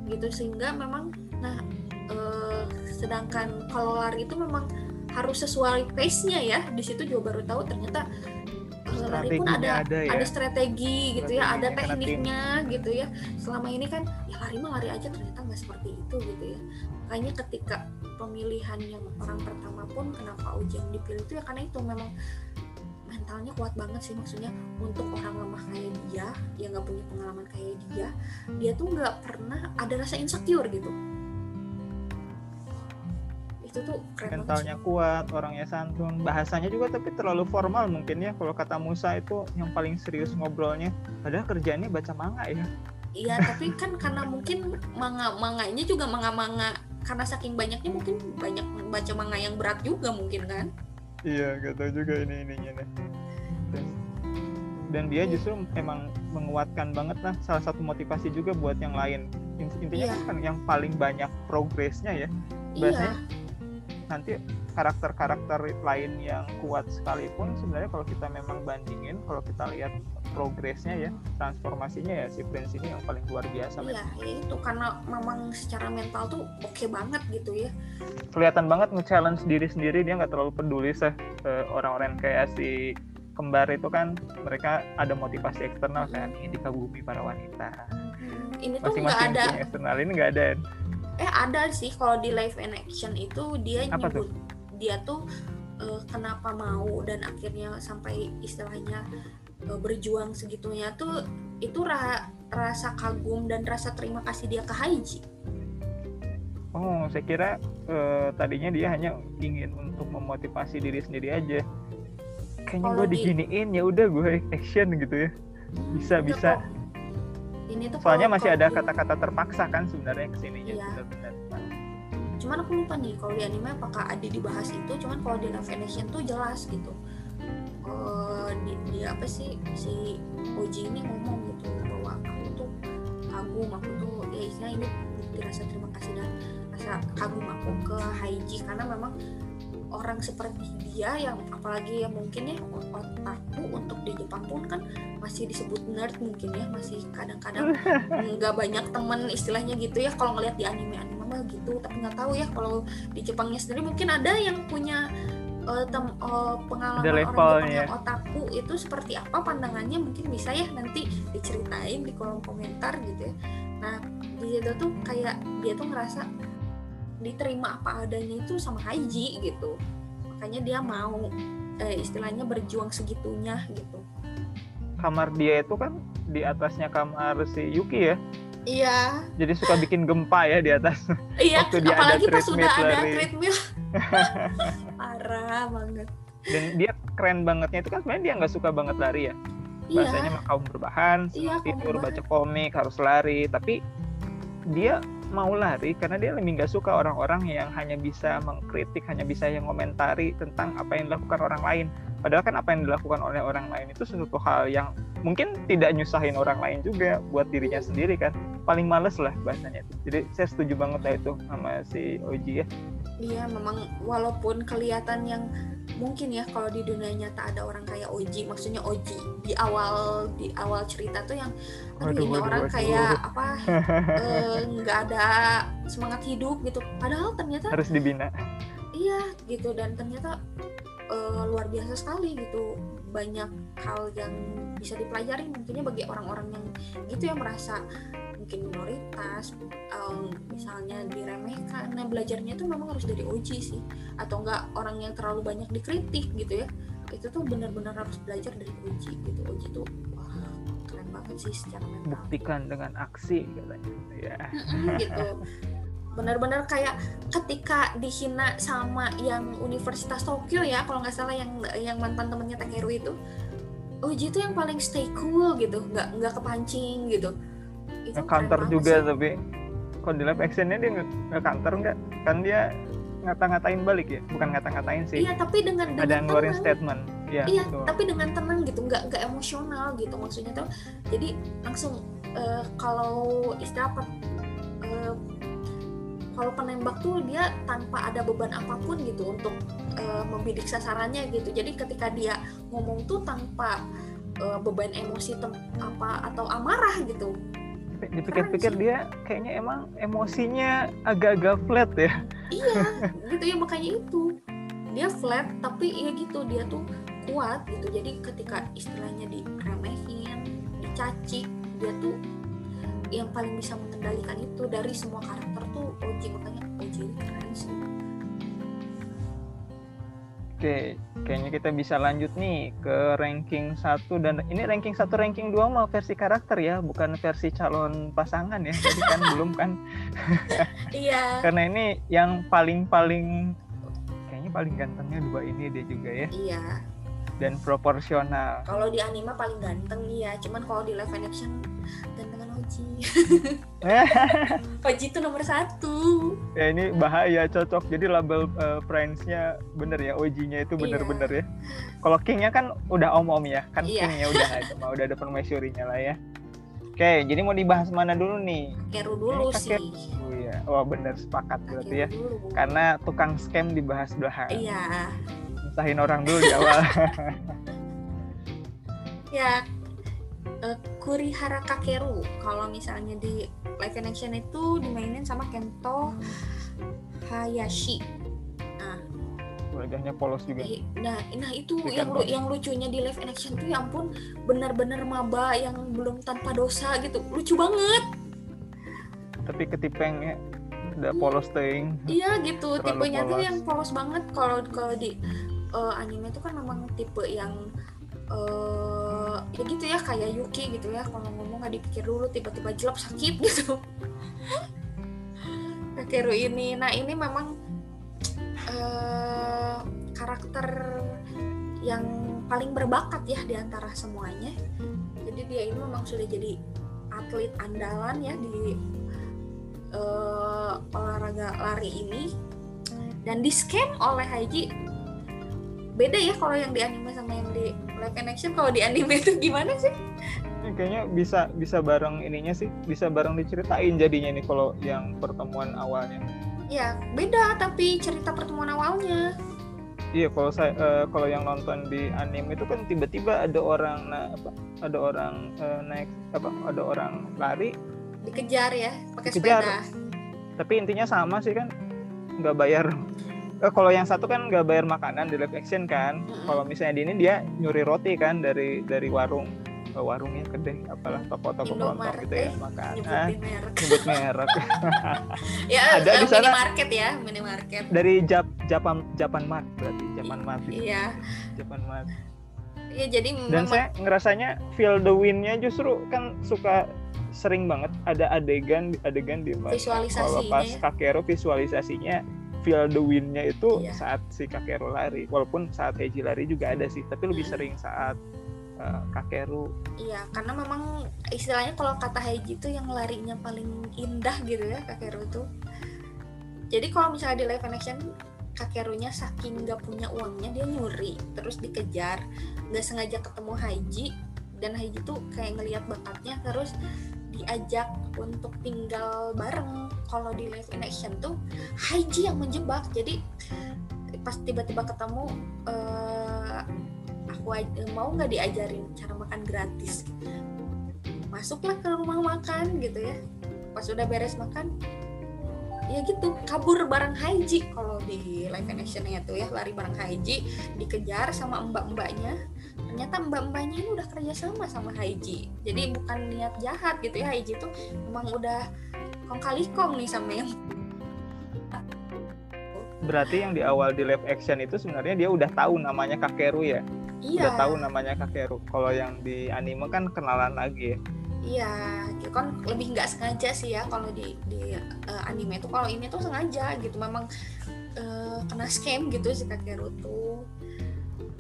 Gitu sehingga memang nah eh, sedangkan kalau lari itu memang harus sesuai pace-nya ya. Di situ juga baru tahu ternyata lari pun ada
ada ya.
ada strategi gitu ya ada
tim.
tekniknya gitu ya selama ini kan ya lari mah lari aja ternyata nggak seperti itu gitu ya makanya ketika pemilihan yang orang pertama pun kenapa Uji yang dipilih itu ya karena itu memang mentalnya kuat banget sih maksudnya untuk orang lemah kayak dia yang nggak punya pengalaman kayak dia dia tuh nggak pernah ada rasa insecure gitu itu tuh keren
mentalnya kuat orangnya santun. Bahasanya juga tapi terlalu formal mungkin ya kalau kata Musa itu yang paling serius ngobrolnya. Padahal kerjaannya baca manga ya.
Iya tapi kan karena mungkin manga manganya juga manga manga. Karena saking banyaknya mungkin banyak baca manga yang berat juga mungkin kan?
Iya gak tahu juga ini ininya deh dan, dan dia justru emang menguatkan banget lah salah satu motivasi juga buat yang lain. Intinya
Iya.
kan yang paling banyak progresnya ya.
Iya.
Biasanya nanti karakter-karakter lain yang kuat sekalipun sebenarnya kalau kita memang bandingin kalau kita lihat progresnya ya transformasinya ya si Prince ini yang paling luar biasa
iya ya itu karena memang secara mental tuh oke banget gitu ya.
Kelihatan banget nge-challenge diri sendiri dia nggak terlalu peduli sih eh, orang-orang kayak si kembar itu kan mereka ada motivasi eksternal kan ini dikagumi para wanita.
Hmm, ini tuh nggak ada
eksternal ini nggak ada
eh ada sih kalau di live in action itu dia
Apa
nyebut dia tuh eh, kenapa mau dan akhirnya sampai istilahnya eh, berjuang segitunya tuh itu ra- rasa kagum dan rasa terima kasih dia ke Haiji.
Oh saya kira eh, tadinya dia hanya ingin untuk memotivasi diri sendiri aja. Kayaknya gue
di-
diginiin ya udah gue action gitu ya. Bisa
Enggak
bisa.
kok. Ini tuh
soalnya
kalau-
masih
kalau
ada kata-kata terpaksa kan sebenarnya ke sininya
Iya.
benar-benar
cuman aku lupa nih kalau di anime apakah ada dibahas itu cuman kalau di live action tuh jelas gitu Eh, di, di apa sih si Oji ini ngomong gitu bahwa aku tuh kagum aku tuh ya istilah ini bukti rasa terima kasih dan rasa kagum aku ke Haiji karena memang orang seperti dia yang apalagi yang mungkin ya otakku untuk di Jepang pun kan masih disebut nerd mungkin ya masih kadang-kadang nggak banyak temen istilahnya gitu ya kalau ngeliat di anime-anime mah gitu tapi nggak tahu ya kalau di Jepangnya sendiri mungkin ada yang punya eh, tem- eh, pengalaman
Ada
orang. Jepang yang otaku itu seperti apa pandangannya mungkin bisa ya nanti diceritain di kolom komentar gitu ya nah di situ tuh kayak dia tuh ngerasa diterima apa adanya itu sama Haji gitu. Makanya dia mau eh, istilahnya berjuang segitunya gitu.
Kamar dia itu kan di atasnya kamar si Yuki ya?
Iya.
Jadi suka bikin gempa ya di atas.
Iya,
Waktu dia ada
apalagi pas
treadmill
sudah ada treadmill. Parah banget.
dan dia keren bangetnya itu kan sebenarnya dia nggak suka banget lari ya? Bahasanya
Iya,
mah kaum berbahan
Iya,
tidur
berbahan.
baca komik harus lari. Tapi dia mau lari karena dia lebih nggak suka orang-orang yang hanya bisa mengkritik hanya bisa yang komentari tentang apa yang dilakukan orang lain. Padahal kan apa yang dilakukan oleh orang lain itu sesuatu hal yang mungkin tidak nyusahin orang lain juga buat dirinya sendiri kan. Paling males lah bahasanya. Itu jadi saya setuju banget lah itu sama si Oji ya
iya memang walaupun kelihatan yang mungkin ya kalau di dunia nyata ada orang kayak Oji, maksudnya Oji di awal di awal cerita tuh yang aduh
Waduh,
ini
waduh,
orang
waduh.
kayak apa eh, nggak ada semangat hidup gitu. Padahal ternyata
harus dibina
iya gitu dan ternyata eh, luar biasa sekali gitu banyak hal yang bisa dipelajari mungkinnya bagi orang-orang yang gitu ya merasa mungkin minoritas em, misalnya diremehkan. Nah belajarnya tuh memang harus dari Oji sih atau enggak orang yang terlalu banyak dikritik gitu ya. Itu tuh benar-benar harus belajar dari Oji gitu. Oji tuh wah keren banget sih secara mental.
Buktikan dengan aksi katanya. Ya.
Mm-mm, gitu. Benar-benar kayak ketika dihina sama yang Universitas Tokyo ya kalau nggak salah yang yang mantan temennya Takeru itu Oji itu yang paling stay cool gitu. Nggak nggak kepancing gitu itu
counter juga
sih.
tapi kalau di live actionnya dia nggak counter nggak? Kan dia ngata-ngatain balik ya? Bukan ngata-ngatain sih.
Iya tapi dengan
ada
dengan
ngeluarin statement. Ya
iya
betul.
tapi dengan tenang gitu nggak nggak emosional gitu maksudnya tuh. Jadi langsung eh, kalau istilah apa eh, kalau penembak tuh dia tanpa ada beban apa pun gitu untuk eh, membidik sasarannya gitu. Jadi ketika dia ngomong tuh tanpa eh, beban emosi tem- apa atau amarah gitu
dipikir-pikir dia kayaknya emang emosinya agak-agak flat ya.
Iya gitu ya makanya itu. Dia flat tapi ya gitu dia tuh kuat gitu. Jadi ketika istilahnya diremehin dicaci dia tuh yang paling bisa mengendalikan itu dari semua karakter tuh Oji. Makanya Oji keren sih
Oke, kayaknya kita bisa lanjut nih ke ranking 1 dan ini ranking 1 ranking 2 mau versi karakter ya, bukan versi calon pasangan ya. Jadi kan belum kan.
iya
Karena ini yang paling-paling kayaknya paling gantengnya dua ini dia juga ya
iya
dan proporsional
kalau di anime paling ganteng iya cuman kalau di live action gantengan Oji Oji itu nomor satu.
Ya ini bahaya cocok. Jadi label uh, Prince-nya bener ya OG-nya itu bener-bener ya. Kalau King-nya kan udah om-om ya kan
Iya.
King-nya udah ada udah ada permaisurinya lah ya. Oke jadi mau dibahas mana dulu nih?
Kakeru dulu sih.
oh iya. Wah bener sepakat berarti ya.
dulu.
Karena tukang scam dibahas dulu
iya.
Misahin orang dulu di awal.
Ya eh, Kurihara Kakeru. Kalau misalnya di live action itu dimainin sama Kento Hayashi.
Wajahnya polos juga.
Nah, nah itu
Di
yang lu, yang lucunya di live action tuh ya ampun benar-benar maba yang belum tanpa dosa gitu. Lucu banget.
tapi ketipengnya udah polos ting
Iya gitu,
Terlalu
tipenya tuh
polos.
yang polos banget. Kalau kalau di eh, anime itu kan memang tipe yang eh ya gitu ya kayak Yuki gitu ya kalau ngomong nggak dipikir dulu tiba-tiba jelek sakit gitu. Kakeru ini, nah ini memang eh karakter yang paling berbakat ya di antara semuanya. Jadi dia ini memang sudah jadi atlet andalan ya di eh, olahraga lari ini dan di scan oleh Haji beda ya kalau yang di anime sama yang di live action. Kalau di anime itu gimana sih?
Kayaknya bisa bisa bareng ininya sih bisa bareng diceritain jadinya nih kalau yang pertemuan awalnya.
Ya beda tapi cerita pertemuan awalnya.
Iya kalau saya eh, kalau yang nonton di anime itu kan tiba-tiba ada orang na- apa ada orang eh, naik apa ada orang lari.
Dikejar ya pakai sepeda.
Tapi intinya sama sih kan nggak bayar eh, kalau yang satu kan nggak bayar makanan di live action kan. Kalau misalnya di ini dia nyuri roti kan dari dari warung. Eh, warungnya kedai apalah toko-toko kelontong gitu ya
eh,
makan ah,
merek.
nyebut merek.
Ya
Ada di sana.
minimarket ya minimarket.
Dari Jap Japan Japan Mart berarti Japan Mart gitu.
iya.
Japan Mart.
Iya jadi
dan
memang
saya ngerasanya feel the win-nya justru kan suka sering banget ada adegan adegan di mana kalau pas
ya.
Kakero visualisasinya feel the win-nya itu
Iya.
saat si Kakero lari walaupun saat Heiji lari juga ada sih tapi lebih
Hmm.
sering saat uh, Kakeru
Iya, karena memang istilahnya kalau kata Haiji itu yang larinya paling indah gitu ya Kakeru itu. Jadi kalau misalnya di live action Kakerunya saking nggak punya uangnya dia nyuri terus dikejar nggak sengaja ketemu Haiji dan Haiji tuh kayak ngelihat bakatnya terus diajak untuk tinggal bareng. Kalau di live action tuh Haiji yang menjebak. Jadi pas tiba-tiba ketemu eh, aku mau nggak diajarin cara makan gratis? Masuklah ke rumah makan gitu ya. Pas udah beres makan ya gitu kabur bareng Haiji. Kalau di live actionnya tuh ya lari bareng Haiji dikejar sama mbak-mbaknya ternyata mbak-mbaknya ini udah kerja sama sama Haiji. Jadi bukan niat jahat gitu ya Haiji tuh emang udah kong kali kong nih sama yang
berarti yang di awal di live action itu sebenarnya dia udah tahu namanya Kakeru ya?
Iya.
Udah tahu namanya Kakeru kalau yang di anime kan kenalan lagi ya?
Iya, gitu kan lebih nggak sengaja sih ya kalau di di eh, anime itu. Kalau ini tuh sengaja gitu memang eh, kena scam gitu si Kakeru tuh.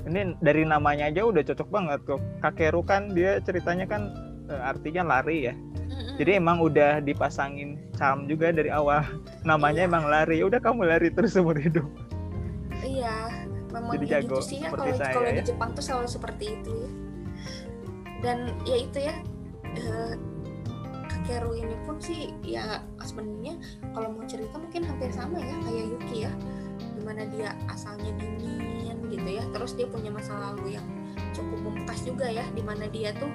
Ini dari namanya aja udah cocok banget kok. Kakeru kan dia ceritanya kan eh, artinya lari ya. Jadi emang udah dipasangin charm juga dari awal. Namanya
Iya.
emang lari. Udah kamu lari terus seumur hidup.
Iya, memang
Jadi
ya
jago
gitu sih ya kalau
saya
kalau di
ya.
Jepang tuh selalu seperti itu ya. Dan ya itu ya eh, Kakeru ini pun sih ya sebenarnya kalau mau cerita mungkin hampir sama ya kayak Yuki ya. Di mana dia asalnya dingin gitu ya. Terus dia punya masa lalu yang cukup membekas juga ya di mana dia tuh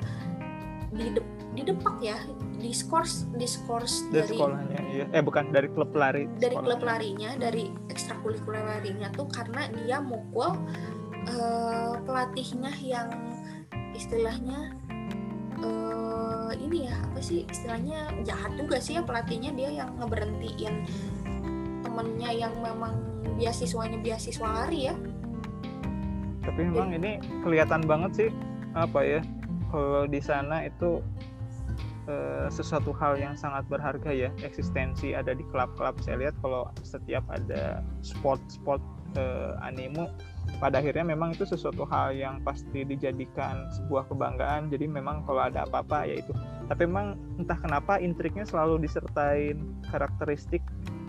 di didepak ya diskors diskors
dari
dari
sekolahnya iya. Eh bukan dari klub lari
dari klub larinya dari ekstrakurikuler larinya tuh karena dia mukul eh, pelatihnya yang istilahnya eh, ini ya apa sih istilahnya jahat juga sih ya pelatihnya. Dia yang ngeberhentiin temennya yang memang beasiswanya beasiswa lari ya
tapi memang ini kelihatan banget sih apa ya kalau di sana itu eh, sesuatu hal yang sangat berharga ya eksistensi ada di klub-klub. Saya lihat kalau setiap ada sport-sport uh, anime pada akhirnya memang itu sesuatu hal yang pasti dijadikan sebuah kebanggaan. Jadi memang kalau ada apa-apa ya itu. Tapi memang entah kenapa intriknya selalu disertai karakteristik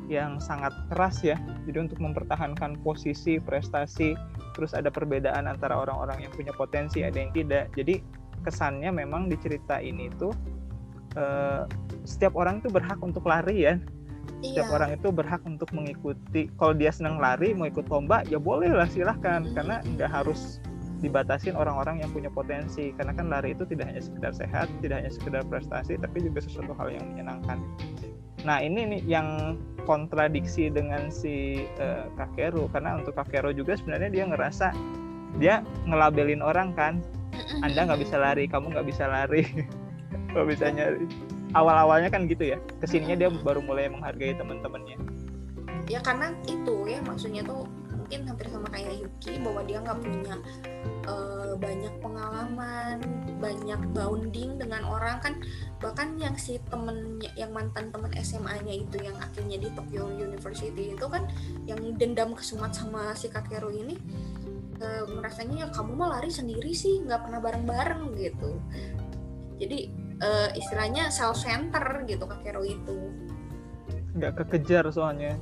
yang sangat keras ya. Jadi untuk mempertahankan posisi prestasi terus ada perbedaan antara orang-orang yang punya potensi ada yang tidak. Jadi kesannya memang di cerita ini tuh uh, setiap orang itu berhak untuk lari ya. Setiap iya. orang itu berhak untuk mengikuti. Kalau dia senang lari mau ikut lomba ya boleh lah silahkan. Hmm. karena nggak harus dibatasin orang-orang yang punya potensi. Karena kan lari itu tidak hanya sekedar sehat tidak hanya sekedar prestasi tapi juga sesuatu hal yang menyenangkan nah ini nih yang kontradiksi dengan si uh, Kakeru karena untuk Kakeru juga sebenarnya dia ngerasa dia ngelabelin orang kan. Anda nggak bisa lari kamu nggak bisa lari. Nggak bisa nyari? Awal-awalnya kan gitu ya. Ke sininya dia baru mulai menghargai teman-temannya.
Ya karena itu ya maksudnya tuh mungkin hampir sama kayak Yuki bahwa dia nggak punya uh, banyak pengalaman banyak bounding dengan orang kan bahkan yang si temen yang mantan teman SMA-nya itu yang akhirnya di Tokyo University itu kan yang dendam kesumat sama si Kakeru ini uh, merasanya ya kamu mau lari sendiri sih nggak pernah bareng-bareng gitu. Jadi uh, istilahnya self center gitu Kakero itu.
Nggak kekejar soalnya.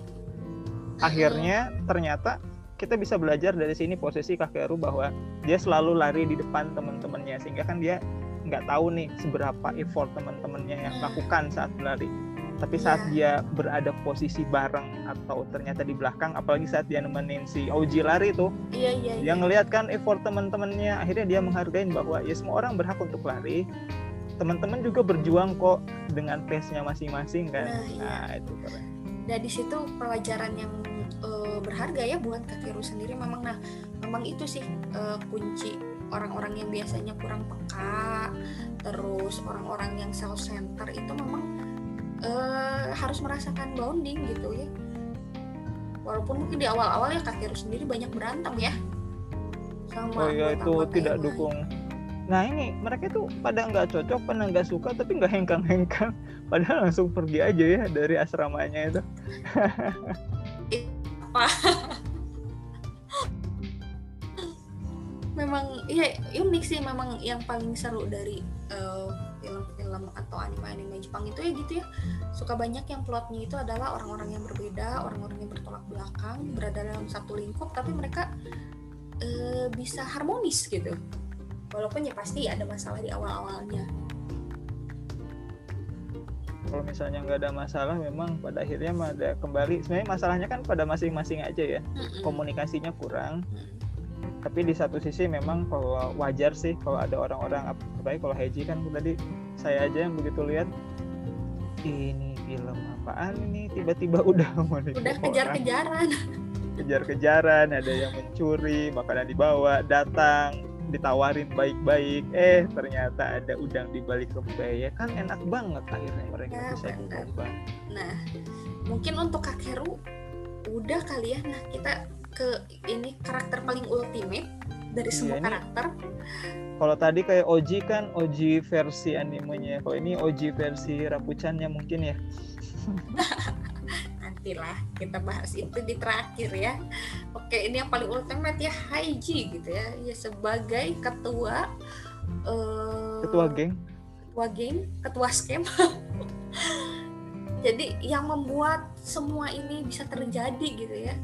Akhirnya ternyata kita bisa belajar dari sini posisi Kakeru bahwa dia selalu lari di depan teman-temannya sehingga kan dia nggak tahu nih seberapa effort teman-temannya yang lakukan saat berlari tapi saat yeah. dia berada posisi bareng atau ternyata di belakang apalagi saat dia nemenin si Oji lari itu
yeah, yeah,
dia yeah. ngelihat kan effort teman-temannya akhirnya dia menghargai bahwa ya semua orang berhak untuk lari teman-teman juga berjuang kok dengan pace-nya masing-masing kan. Nah, iya. nah itu keren.
Dan di situ pelajaran yang uh, berharga ya buat Kakeru sendiri memang nah memang itu sih uh, kunci orang-orang yang biasanya kurang peka, terus orang-orang yang self center itu memang uh, harus merasakan bonding gitu ya. Walaupun mungkin di awal-awal ya Kakeru sendiri banyak berantem ya.
Sama oh iya itu tidak dukung nah ini mereka tuh pada nggak cocok pada nggak suka tapi nggak hengkang-hengkang padahal langsung pergi aja ya dari asramanya itu
apa? Memang ya unik sih. Memang yang paling seru dari eh, film-film atau anime-anime Jepang itu ya gitu ya. Suka banyak yang plotnya itu adalah orang-orang yang berbeda orang-orang yang bertolak belakang berada dalam satu lingkup tapi mereka uh, bisa harmonis gitu. Walaupun ya pasti ada masalah di awal-awalnya
kalau misalnya nggak ada masalah memang pada akhirnya ada kembali. Sebenarnya masalahnya kan pada masing-masing aja ya. Komunikasinya kurang. Tapi di satu sisi memang kalau wajar sih kalau ada orang-orang baik kalau Heji kan tadi saya aja yang begitu lihat ini film apaan ini? Tiba-tiba udah
mau udah kejar-kejaran.
Kejar-kejaran ada yang mencuri makanan dibawa datang ditawarin baik-baik eh ternyata ada udang di balik ya kan enak banget akhirnya mereka ya, bisa
berubah nah mungkin untuk Kakeru udah kali ya. Nah kita ke ini karakter paling ultimate dari iya, semua ini, karakter.
Kalau tadi kayak Oji kan Oji versi animenya. Kalau ini Oji versi Rapuchannya mungkin ya
nantilah kita bahas itu di terakhir ya. Oke ini yang paling ultimate ya Haiji gitu ya. Ya sebagai ketua
uh, ketua geng.
ketua geng ketua skema jadi yang membuat semua ini bisa terjadi gitu ya.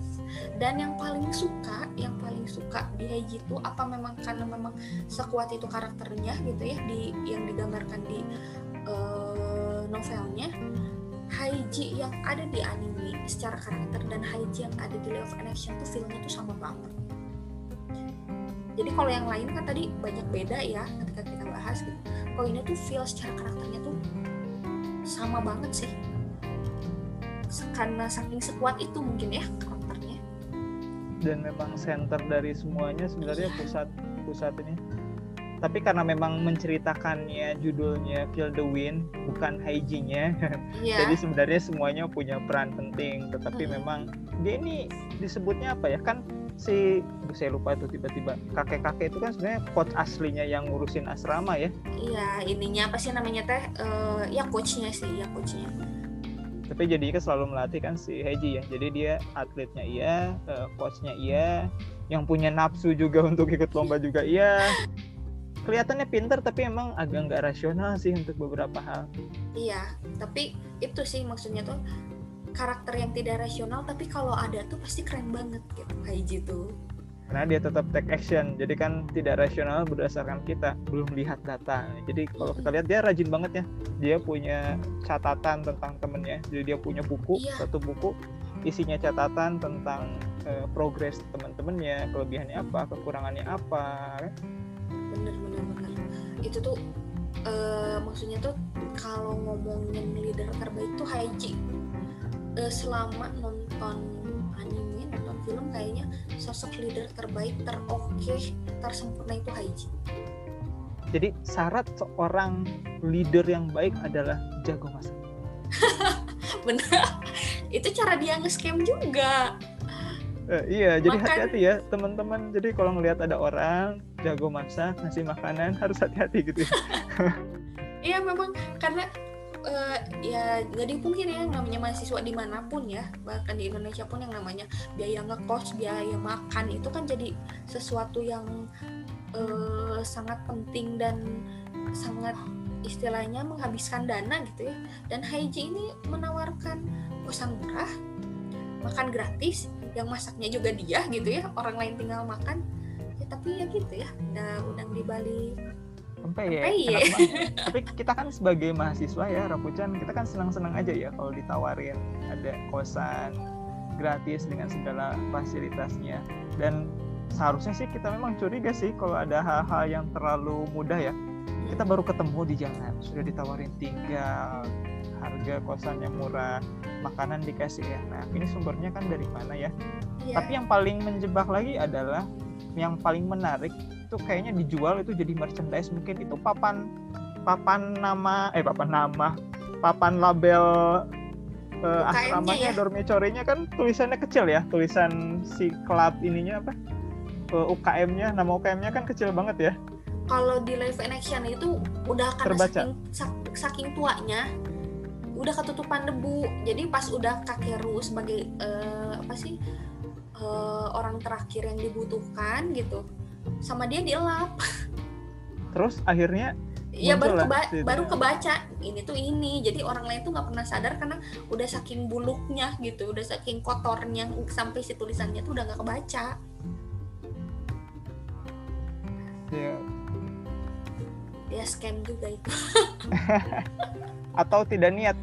Dan yang paling suka yang paling suka di Haiji itu apa memang? Karena memang sekuat itu karakternya gitu ya di yang digambarkan di uh, novelnya Haiji yang ada di anime secara karakter dan Haiji yang ada di Love and Action tuh filmnya tuh sama banget. Jadi kalau yang lain kan tadi banyak beda ya ketika kita bahas gitu. Kalau ini tuh feel secara karakternya tuh sama banget sih. Karena saking sekuat itu mungkin ya karakternya.
Dan memang center dari semuanya sebenarnya iya. pusat pusat ini tapi karena memang menceritakannya judulnya Feel the Wind bukan hygiene yeah. jadi sebenarnya semuanya punya peran penting. Tetapi hmm. memang dia ini disebutnya apa ya? Kan si saya lupa itu tiba-tiba. Kakek-kakek itu kan sebenarnya coach aslinya yang ngurusin asrama ya.
Iya ininya apa sih namanya teh? Uh, ya coachnya sih ya coachnya.
Tapi jadi kan selalu melatih kan si Heji ya. Jadi dia atletnya iya uh, coachnya iya. Yang punya nafsu juga untuk ikut lomba juga iya kelihatannya pinter tapi emang agak nggak rasional sih untuk beberapa hal.
Iya tapi itu sih maksudnya tuh karakter yang tidak rasional tapi kalau ada tuh pasti keren banget gitu Haiji tuh.
Karena dia tetap take action jadi kan tidak rasional berdasarkan kita belum lihat data. Jadi kalau kita lihat dia rajin banget ya. Dia punya catatan tentang temennya. Jadi dia punya buku iya. satu buku isinya catatan tentang uh, progres teman-temannya kelebihannya apa kekurangannya apa kan?
Bener bener bener. Itu tuh uh, maksudnya tuh kalau ngomongin leader terbaik tuh Haiji. Uh, selama nonton film kayaknya sosok leader terbaik teroke tersempurna itu Haiji.
Jadi syarat seorang leader yang baik adalah jago masak.
Bener. Itu cara dia nge-scam juga.
Uh, iya, jadi hati-hati ya teman-teman. Jadi kalau ngelihat ada orang jago masak, ngasih makanan harus hati-hati gitu. Ya.
Iya memang karena uh, ya gak dipungkiri ya namanya mahasiswa di mana pun ya bahkan di Indonesia pun yang namanya biaya ngekos biaya makan itu kan jadi sesuatu yang uh, sangat penting dan sangat istilahnya menghabiskan dana gitu ya dan Haiji ini menawarkan kosan murah makan gratis yang masaknya juga dia gitu ya orang lain tinggal makan tapi ya gitu ya udah udang di Bali.
Sampai ya tapi kita kan sebagai mahasiswa ya Rapucan kita kan senang-senang aja ya kalau ditawarin ada kosan gratis dengan segala fasilitasnya. Dan seharusnya sih kita memang curiga sih kalau ada hal-hal yang terlalu mudah ya. Kita baru ketemu di jalan sudah ditawarin tinggal harga kosan yang murah makanan dikasih ya nah ini sumbernya kan dari mana ya? Yeah. tapi yang paling menjebak lagi adalah yang paling menarik itu kayaknya dijual itu jadi merchandise mungkin itu papan papan nama eh papan nama papan label uh, asramanya ya? dormitorinya kan tulisannya kecil ya tulisan si klub ininya apa? Uh, eh, UKM-nya nama UKM-nya kan kecil banget ya.
Kalau di live in action itu udah karena saking, saking tuanya udah ketutupan debu. Jadi pas udah kakeru sebagai uh, apa sih uh, orang terakhir yang dibutuhkan gitu sama dia dielap
terus akhirnya
ya baru keba baru kebaca ini tuh ini. Jadi orang lain tuh nggak pernah sadar karena udah saking buluknya gitu udah saking kotornya sampai si tulisannya tuh udah nggak kebaca.
Ya
ya scam juga itu.
Atau tidak niat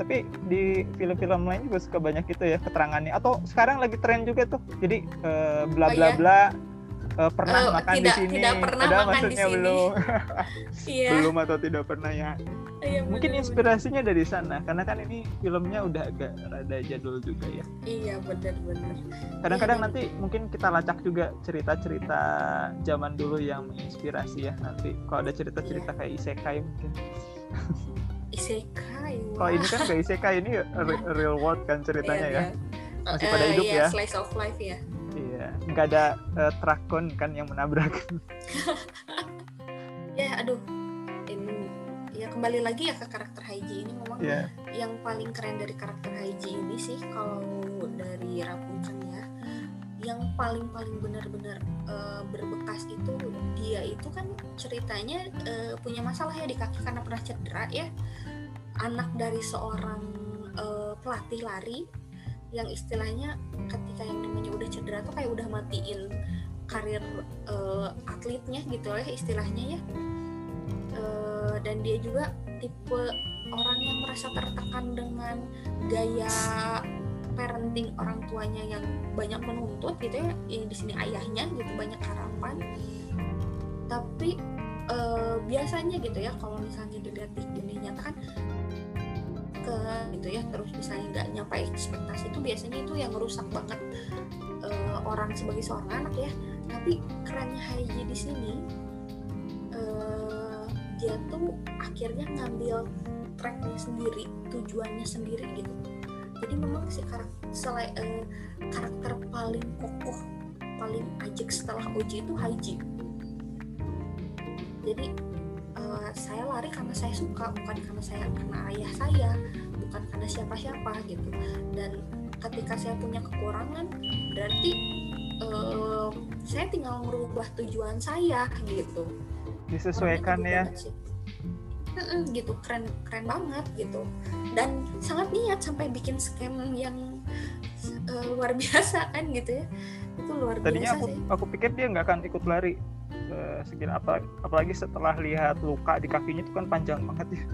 tapi di film-film lain juga suka banyak itu ya keterangannya. Atau sekarang lagi tren juga tuh. Jadi uh, bla bla oh, iya? bla uh, pernah uh, makan
tidak,
di sini.
tidak pernah Padahal makan
maksudnya
di sini.
belum. Yeah. belum atau tidak pernah ya. Iya, mungkin bener, inspirasinya dari sana karena kan ini filmnya udah agak rada jadul juga ya.
Iya benar-benar
kadang-kadang iya, nanti mungkin kita lacak juga cerita-cerita zaman dulu yang menginspirasi ya nanti kalau ada cerita-cerita iya. kayak isekai mungkin
isekai
kalau ini kan kayak isekai ini real world kan ceritanya iya, ya? iya. masih pada hidup uh,
iya, ya? slice of life ya.
Iya, nggak ada uh, trakon kan yang menabrak.
ya, aduh, ini ya kembali lagi ya ke karakter Haiji ini memang yeah. yang paling keren dari karakter Haiji ini sih kalau dari Rapunzel ya, yang paling paling benar-benar uh, berbekas itu dia itu kan ceritanya uh, punya masalah ya di kaki karena pernah cedera ya, anak dari seorang uh, pelatih lari yang istilahnya ketika yang namanya udah cedera tuh kayak udah matiin karir uh, atletnya gitu ya istilahnya ya. Uh, dan dia juga tipe orang yang merasa tertekan dengan gaya parenting orang tuanya yang banyak menuntut gitu ya ini di sini ayahnya gitu banyak harapan. Tapi uh, biasanya gitu ya kalau misalnya dilihat di dunia nyata kan ke gitu ya terus misalnya nggak nyampe ekspektasi itu biasanya itu yang merusak banget uh, orang sebagai seorang anak ya. Tapi kerennya Haiji di sini uh, dia tuh akhirnya ngambil tracknya sendiri tujuannya sendiri gitu jadi memang si karakter selain uh, karakter paling kokoh paling ajak setelah Oji itu Haiji. Jadi saya lari karena saya suka bukan karena saya karena ayah saya bukan karena siapa-siapa gitu. Dan ketika saya punya kekurangan berarti eh, saya tinggal merubah tujuan saya gitu.
Disesuaikan
Orangnya
ya.
sih. Mm-mm, gitu. Keren keren banget gitu. Dan sangat niat sampai bikin scam yang eh, luar biasa kan gitu ya. Itu luar
tadinya
biasa
aku
sih.
aku pikir dia nggak akan ikut lari eh, segini. Apa apalagi setelah lihat luka di kakinya itu kan panjang banget ya.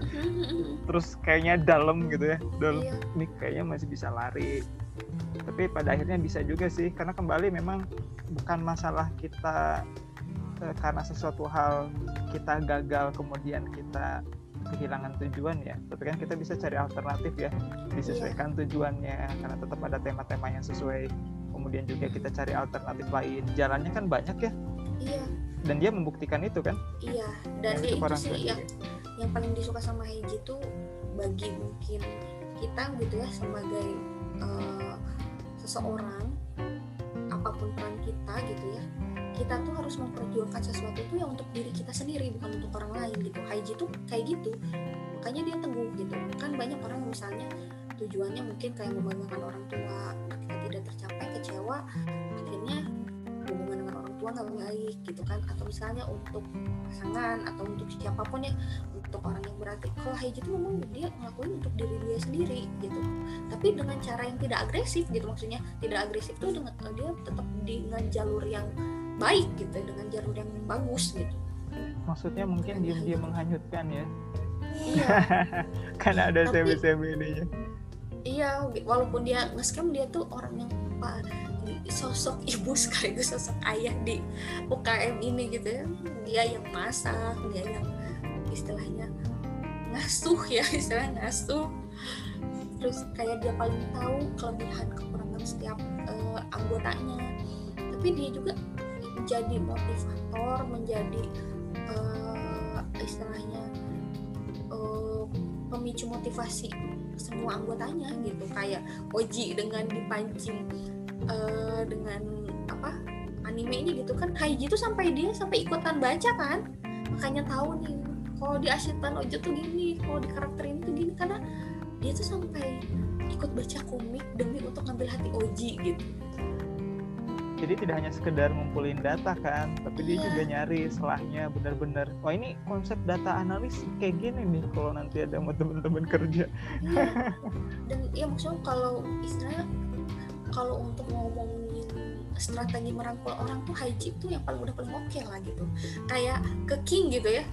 Terus kayaknya dalam gitu ya. Dalam
Iya.
ini kayaknya masih bisa lari. Tapi pada akhirnya bisa juga sih. Karena kembali memang bukan masalah kita eh, karena sesuatu hal kita gagal kemudian kita kehilangan tujuan ya. Tapi kan kita bisa cari alternatif ya disesuaikan tujuannya karena tetap ada tema-tema yang sesuai. Kemudian juga kita cari alternatif lain. Jalannya kan banyak ya.
Iya.
Dan dia membuktikan itu kan?
Iya. Dan dia
itu
itu
orang
sih yang yang paling disuka sama Heiji tuh bagi mungkin kita gitu ya sebagai eh, seseorang apa pun peran kita gitu ya kita tuh harus memperjuangkan sesuatu tuh yang untuk diri kita sendiri bukan untuk orang lain gitu. Haiji tuh kayak gitu makanya dia teguh gitu. Kan banyak orang misalnya tujuannya mungkin kayak membanggakan orang tua ketika tidak tercapai kecewa akhirnya hubungan dengan orang tua nggak baik gitu kan. Atau misalnya untuk pasangan atau untuk siapa pun ya untuk orang yang berarti. Kalau Haiji itu memang dia ngelakuin untuk diri dia sendiri gitu. Tapi dengan cara yang tidak agresif gitu maksudnya tidak agresif tuh dengan dia tetap dengan jalur yang baik gitu dengan jalur yang bagus gitu.
Maksudnya mungkin dia dia menghanyutkan ya.
Iya.
Karena ada
Tapi-
CB-CB ini ya.
Iya walaupun dia nge-scam dia tuh orang yang pa- sosok ibu sekaligus sosok ayah di UKM ini gitu ya. Dia yang masak dia yang istilahnya ngasuh ya istilah ngasuh. Terus kayak dia paling tahu kelebihan kekurangan setiap eh, anggotanya. Tapi dia juga menjadi motivator menjadi eh, istilahnya eh, pemicu motivasi semua anggotanya gitu. Kayak Oji dengan dipancing eh, dengan apa anime ini gitu kan. Haiji tuh sampai dia sampai ikutan baca kan. Makanya tahu nih kalau di Ashitan Ojo tuh gini kalau di karakter ini tuh gini. Karena dia tuh sampai ikut baca komik demi untuk ngambil hati Oji gitu
jadi tidak hanya sekedar ngumpulin data kan tapi dia
Iya.
juga nyari selahnya benar-benar. Wah ini konsep data analis kayak gini nih kalau nanti ada sama teman-teman kerja.
Iya. dan ya maksudnya kalau istilahnya kalau untuk ngomongin strategi merangkul orang tuh Haiji tuh yang paling udah paling oke lah gitu. Kayak ke King gitu ya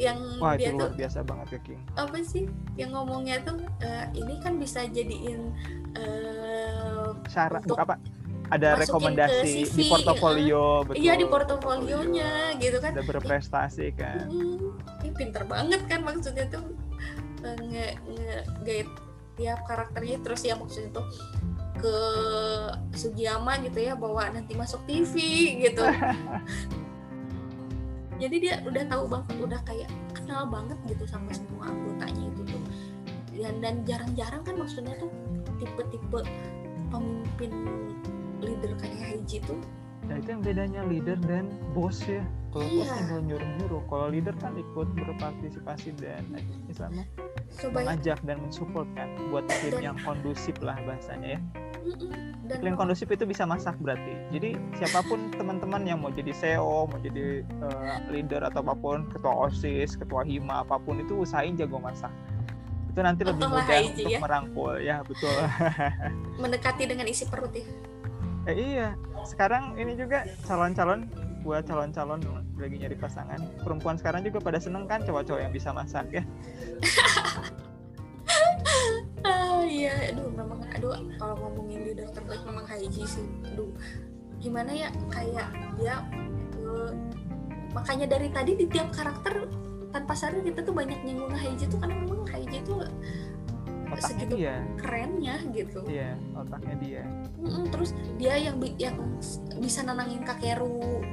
yang
wah itu
dia tuh
biasa banget ya King.
Apa sih yang ngomongnya tuh eh, ini kan bisa jadiin eh,
syarat
Untuk
apa ada
masukin
rekomendasi
CV,
di portofolio betul.
Iya di portofolionya gitu kan.
Udah berprestasi kan.
Hmm, ini pinter banget kan maksudnya tuh. Eh, nge nge guide tiap karakternya. Terus ya maksudnya tuh ke Sugiyama gitu ya bawa nanti masuk TV gitu. Jadi dia udah tahu banget udah kayak kenal banget gitu sama semua anggotanya itu tuh dan dan jarang-jarang kan maksudnya tuh tipe-tipe pemimpin leader kayak Haiji tuh
Nah itu yang bedanya leader dan bos ya. Kalau bos
Iya.
tinggal nyuruh-nyuruh, kalau leader kan ikut berpartisipasi dan misalnya
supaya
mengajak dan mensupport kan buat tim
Dan-
yang kondusif lah bahasanya ya.
Dan
Iklim kondusif itu bisa masak berarti. Jadi siapa pun teman-teman yang mau jadi CEO, mau jadi eh, leader atau apa pun, ketua OSIS, ketua HIMA apa pun itu usahain jago masak. Itu nanti lebih
Contohlah
mudah untuk
ya.
merangkul ya betul.
mendekati dengan isi perut ya
Eh, iya, sekarang ini juga calon-calon buat calon-calon lagi nyari pasangan. Perempuan sekarang juga pada seneng kan cowok-cowok yang bisa masak ya.
ah iya aduh memang aduh kalau ngomongin leader terbaik memang Haiji sih aduh gimana ya kayak dia eh, makanya dari tadi di tiap karakter tanpa sadar kita tuh banyak nyinggung Haiji tuh karena memang Haiji tuh
Otaknya
Segitu.
dia,
kerennya gitu
iya, otaknya dia.
Mm-mm, terus dia yang bi- yang bisa nenangin Kakeru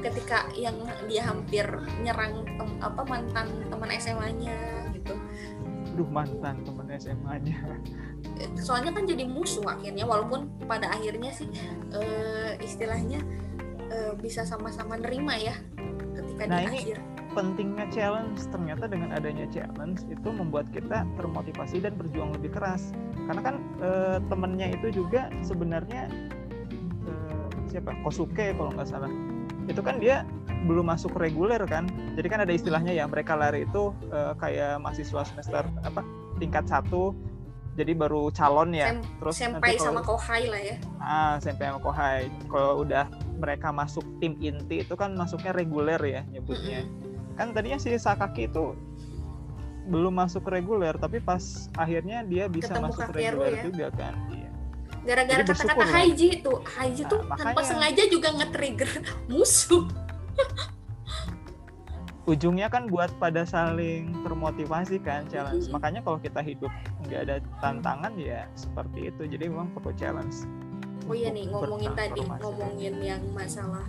ketika yang dia hampir nyerang tem- apa mantan teman SMA-nya gitu
Duh mantan temen SMA-nya.
soalnya kan jadi musuh akhirnya walaupun pada akhirnya sih eh, istilahnya eh, bisa sama-sama nerima ya ketika
Nah,
di
ini-
akhir
pentingnya challenge. Ternyata dengan adanya challenge itu membuat kita termotivasi dan berjuang lebih keras. Karena kan eh, temennya itu juga sebenarnya eh, siapa? Kosuke kalau nggak salah. Itu kan dia belum masuk reguler kan? Jadi kan ada istilahnya ya mereka lari itu eh, kayak mahasiswa semester apa tingkat satu jadi baru calon ya.
Sem-
terus kalau-
sama kohai lah ya.
Ah senpai sama kohai. Kalau udah mereka masuk tim inti itu kan masuknya reguler ya nyebutnya kan tadinya si Sakaki itu belum masuk reguler tapi pas akhirnya dia bisa
Ketemu
masuk reguler
ya.
juga kan iya.
gara-gara kata-kata
lah.
Haiji itu Haiji
Nah,
tuh tanpa
makanya.
sengaja juga nge-trigger musuh
ujungnya kan buat pada saling termotivasi kan challenge
Mhm.
makanya kalau kita hidup nggak ada tantangan ya seperti itu jadi memang perlu challenge
oh iya nih ngomongin tadi ngomongin yang masalah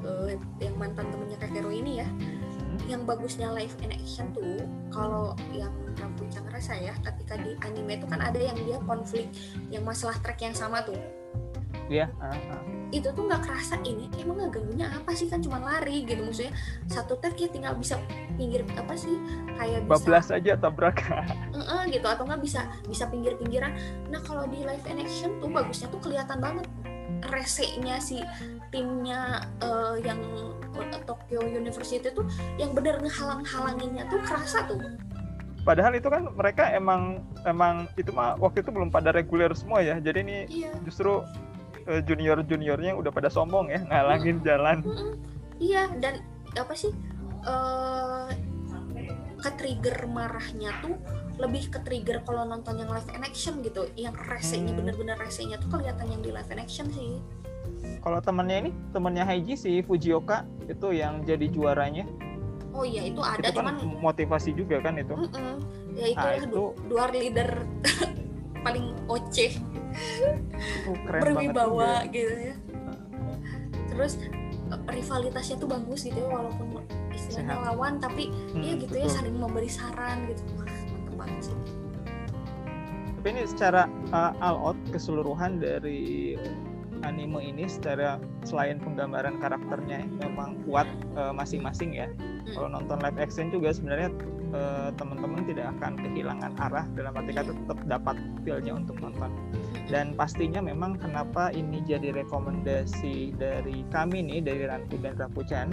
eh, yang mantan temennya Kakeru ini ya yang bagusnya live in action tuh kalau yang Rambuncang rasa ya ketika di anime itu kan ada yang dia konflik yang masalah track yang sama tuh.
Iya ah, ah.
itu tuh nggak kerasa ini emang nggak ganggunya apa sih? Kan cuma lari gitu maksudnya satu track ya tinggal bisa pinggir apa sih? Kayak bisa
bablas aja tabrak.
"Eh-eh," gitu atau nggak bisa bisa pinggir pinggiran nah kalau di live in action tuh bagusnya tuh kelihatan banget. Resenya si timnya eh, yang Tokyo University tuh yang bener ngehalang-halanginnya tuh kerasa tuh.
Padahal itu kan mereka emang emang itu mah waktu itu belum pada reguler semua ya. Jadi ini
iya.
justru junior juniornya udah pada sombong ya ngalangin jalan.
Mm-mm. iya dan apa sih eh ke trigger marahnya tuh lebih ke trigger kalau nonton yang live in action gitu. Yang resenya
Hmm.
bener-bener resenya tuh kelihatan yang di live in action sih
kalau temennya ini temennya Haiji si Fujioka itu yang jadi juaranya.
Oh iya itu ada
itu kan
cuman
motivasi juga kan itu?
Mm-mm. ya itu,
Nah, itu-
du- dua leader paling oceh
banget
berwibawa gitu ya. Terus rivalitasnya tuh bagus gitu ya walaupun istilahnya
Sehat.
lawan tapi
Hmm,
ya gitu ya
betul.
saling memberi saran gitu. Mantep banget sih.
Tapi ini secara uh, all out keseluruhan dari anime ini secara selain penggambaran karakternya memang kuat uh, masing-masing ya. Kalau nonton live action juga sebenarnya uh, teman-teman tidak akan kehilangan arah dalam arti kata tetap dapat feel-nya untuk nonton. Dan pastinya memang kenapa ini jadi rekomendasi dari kami nih dari Ranku dan Rapucan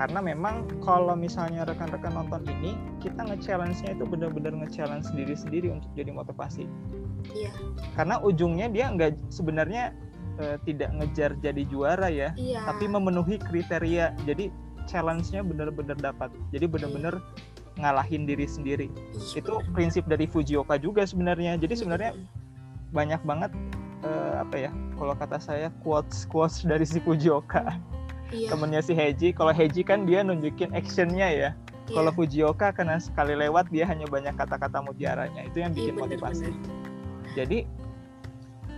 karena memang kalau misalnya rekan-rekan nonton ini kita nge-challenge-nya itu benar-benar nge-challenge diri sendiri untuk jadi motivasi.
Iya.
Karena ujungnya dia nggak sebenarnya eh, tidak ngejar jadi juara ya
iya.
tapi memenuhi kriteria. Jadi challenge-nya benar-benar dapat. Jadi benar-benar ngalahin diri sendiri. Itu
bener.
prinsip dari Fujioka juga sebenarnya. Jadi sebenarnya
Mm-mm.
banyak banget eh, apa ya kalau kata saya quotes quotes dari si Fujioka.
Iya.
Temennya si Heiji. Kalau Heiji kan dia nunjukin actionnya ya.
Iya.
kalau Fujioka karena sekali lewat dia hanya banyak kata-kata mutiaranya. Itu yang
Iya,
bikin
bener,
motivasi.
Bener.
jadi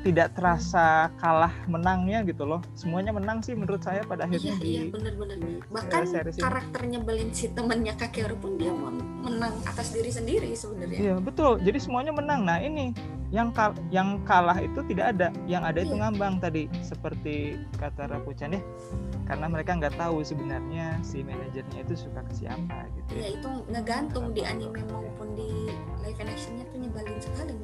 tidak terasa kalah menangnya gitu loh semuanya menang sih menurut saya pada
iya
akhirnya
iya
di
bener-bener bahkan
series
karakter nyebelin si temennya Kakeru pun dia men- menang atas diri sendiri sebenarnya
Iya betul. Jadi semuanya menang. Nah ini yang kal yang kalah itu tidak ada. Yang ada itu
Iya.
ngambang tadi seperti kata Rapucan ya. Karena mereka nggak tahu sebenarnya si manajernya itu suka ke siapa gitu.
ya
Ya.
itu ngegantung di anime maupun di live actionnya tuh nyebelin sekali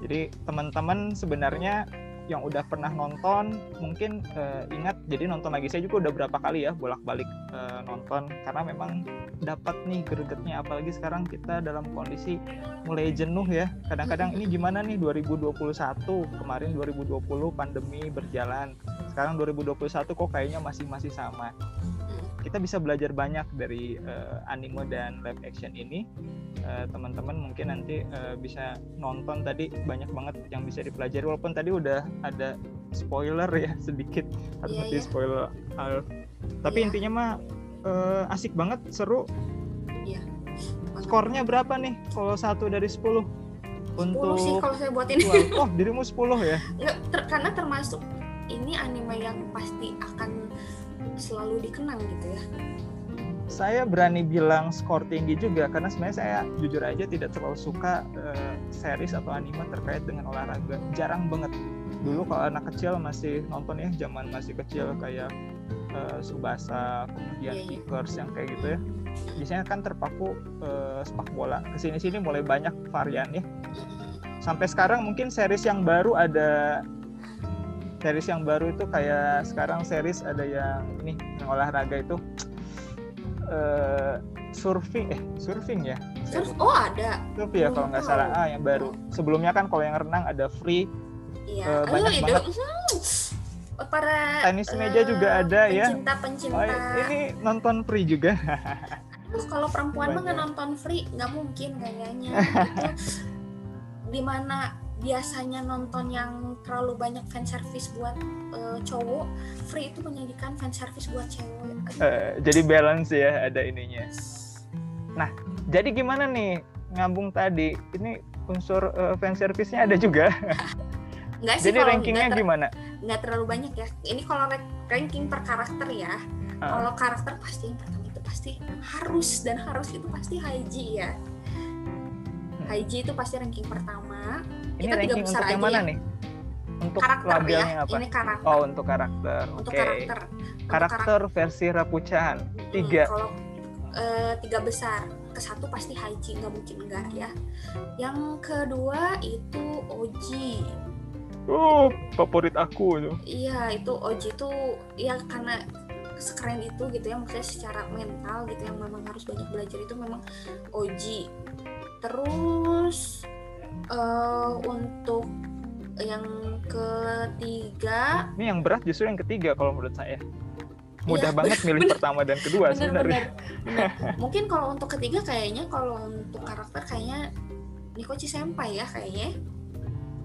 Jadi teman-teman sebenarnya yang udah pernah nonton mungkin eh, ingat jadi nonton lagi. Saya juga udah berapa kali ya bolak-balik eh, nonton. Karena memang dapat nih gregetnya. Apalagi sekarang kita dalam kondisi mulai jenuh ya. Kadang-kadang ini gimana nih 2021 kemarin 2020 pandemi berjalan. Sekarang 2021 kok kayaknya masih masih sama kita bisa belajar banyak dari eh, anime dan live action ini Eh, teman-teman mungkin nanti eh, bisa nonton tadi banyak banget yang bisa dipelajari walaupun tadi udah ada spoiler ya sedikit harus
Iya,
mesti
iya.
spoiler Alf. tapi
Iya.
intinya mah eh, asik banget seru
Banget.
skornya berapa nih kalau satu dari 10 untuk
10 sih kalau saya buat ini
Wah, oh dirimu 10 ya
Nggak, ter- karena termasuk ini anime yang pasti akan selalu dikenang gitu ya
saya berani bilang skor tinggi juga karena sebenarnya saya jujur aja tidak terlalu suka eh, series atau anime terkait dengan olahraga jarang banget dulu kalau anak kecil masih nonton ya zaman masih kecil kayak eh, Subasa, kemudian
Iya, iya.
Kickers yang kayak gitu ya. Biasanya kan terpaku eh, sepak bola. Ke sini-sini mulai banyak varian ya. Sampai sekarang mungkin series yang baru ada series yang baru itu kayak sekarang series ada yang ini yang olahraga itu eh surfing eh surfing ya
Surf, oh ada.
surf ya kalau nggak salah ah yang baru sebelumnya kan kalau yang renang ada free
Iya.
Eh,
Oh,
banyak
itu,
banget.
hmm, para
Tenis meja
eh,
juga ada ya.
Pencinta-pencinta.
oh, ini nonton free juga
Aduh, kalau perempuan mah nonton free nggak mungkin kayaknya. itu di mana biasanya nonton yang terlalu banyak fan service buat eh, cowok, free itu menyajikan fan service buat cewek.
Eh, jadi balance ya ada ininya jadi gimana nih ngambung tadi ini unsur eh, fan service-nya ada juga
nggak sih
jadi rankingnya
ter-
gimana
nggak terlalu banyak ya. Ini kalau rank- ranking per karakter ya.
Ah.
Kalau karakter pasti yang pertama itu pasti harus dan harus itu pasti Haiji ya. Haiji itu pasti ranking pertama.
Ini
Kita tiga
ranking
besar
untuk yang mana
ya.
nih untuk
Karakter
labelnya
ya.
apa
Ini karakter.
oh untuk karakter oke
Untuk karakter. Untuk
karakter versi Rapuchan
Hmm,
tiga
kalau eh, tiga besar, ke satu pasti Haiji nggak mungkin enggak ya. Yang kedua itu Oji.
uh favorit aku tuh
Iya itu Oji itu ya karena sekeren itu gitu ya maksudnya secara mental gitu yang memang harus banyak belajar itu memang Oji. Terus eh untuk yang ketiga.
Ini yang berat justru yang ketiga kalau menurut saya. Mudah
Iya,
banget milih
bener.
pertama dan kedua sebenarnya.
Benar-benar mungkin kalau untuk ketiga kayaknya kalau untuk karakter kayaknya Nikochi Senpai ya kayaknya.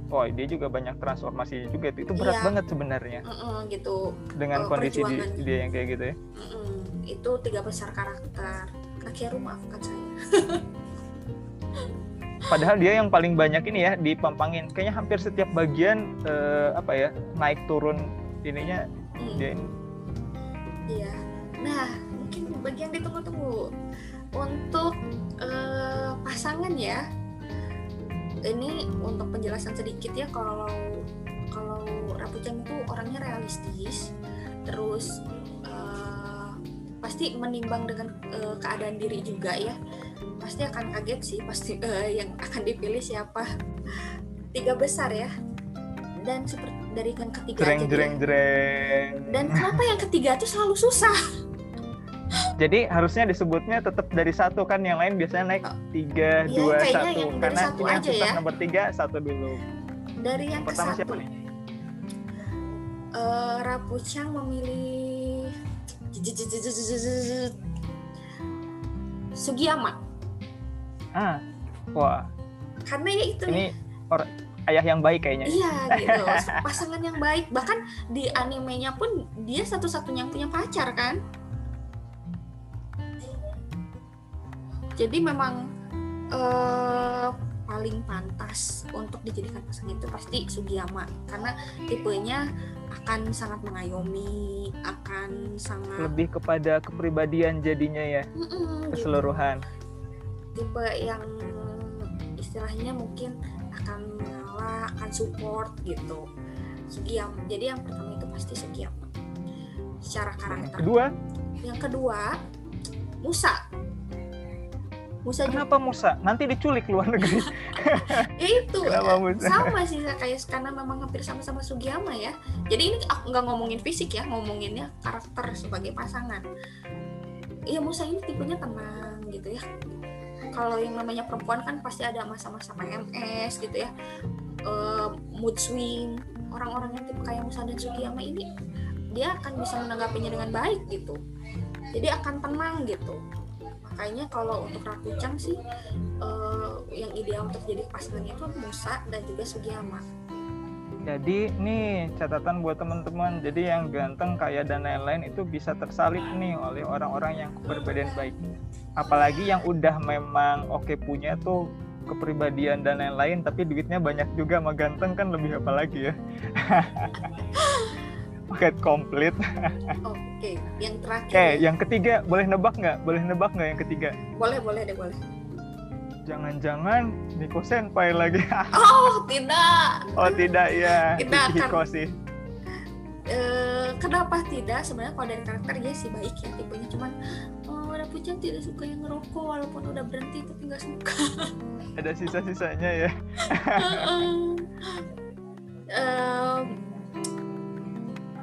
Oh dia juga banyak transformasi juga itu, berat
Iya.
banget sebenarnya.
Mm-mm, gitu.
Dengan
Oh,
kondisi di- dia yang kayak gitu ya.
Mm-mm, itu tiga besar karakter. Kakeru maafkan saya
padahal dia yang paling banyak ini ya dipampangin. Kayaknya hampir setiap bagian eh, apa ya naik turun ininya
Mm,
dia ini.
iya. Nah mungkin bagian ditunggu-tunggu untuk eh, pasangan ya ini untuk penjelasan sedikit ya kalau kalau Rapuchan itu orangnya realistis terus eh, pasti menimbang dengan eh, keadaan diri juga ya pasti akan kaget sih pasti eh, yang akan dipilih siapa. Tiga besar ya. Dan seperti dari yang ketiga
jreng
aja
jreng jreng.
Dan kenapa yang ketiga itu selalu susah?
Jadi harusnya disebutnya tetap dari satu kan yang lain biasanya naik tiga
Iya,
dua satu.
yang
karena
satu
ini yang
aja
susah
ya.
nomor tiga satu dulu.
Dari yang ke
pertama
satu.
siapa nih?
Eh, Rapucang memilih Sugiyama
ah wah.
Karena ya itu
ini or- ayah yang baik kayaknya.
Iya gitu pasangan yang baik. Bahkan di animenya pun dia satu-satunya yang punya pacar kan? Jadi memang eh, paling pantas untuk dijadikan pasangan itu pasti Sugiyama. Karena tipenya akan sangat mengayomi akan sangat
lebih kepada kepribadian jadinya ya.
Mm-mm, gitu.
keseluruhan
tipe yang istilahnya mungkin akan mengalah akan support gitu. Sugiyama jadi yang pertama itu pasti Sugiyama secara karakter.
Kedua?
Yang kedua Musa. Musa juga.
Kenapa Musa? Nanti diculik luar negeri.
Ya itu.
Kenapa Musa?
Sama sih kayak karena memang hampir sama-sama Sugiyama ya. Jadi ini aku nggak ngomongin fisik ya ngomonginnya karakter sebagai pasangan. Iya Musa ini tipenya tenang gitu ya kalau yang namanya perempuan kan pasti ada masa-masa PMS gitu ya. Eh, mood swing orang-orang yang tipe kayak Musa dan Sugiyama ini dia akan bisa menanggapinya dengan baik gitu. Jadi akan tenang gitu. Makanya kalau untuk Rakucang sih eh, yang ideal untuk jadi pasangannya itu Musa dan juga Sugiyama
Jadi nih catatan buat teman-teman. Jadi yang ganteng, kaya dan lain-lain itu bisa tersalip nih oleh orang-orang yang kepribadian baik. Apalagi yang udah memang oke punya tuh kepribadian dan lain-lain, tapi duitnya banyak juga sama ganteng kan lebih apa lagi ya? Paket komplit.
Oke, yang terakhir.
Oke, yang ketiga boleh nebak nggak? Boleh nebak nggak yang ketiga?
Boleh, boleh deh, boleh.
Jangan-jangan Niko Senpai lagi.
Oh, tidak.
oh tidak ya,
Kita akan-
Hiko sih.
Eh, kenapa tidak? Sebenarnya kalau dari karakter dia sih baik ya tipenya. Cuman oh, Rapuchan tidak suka yang ngerokok walaupun udah berhenti tapi nggak suka.
Ada sisa-sisanya ya.
Um,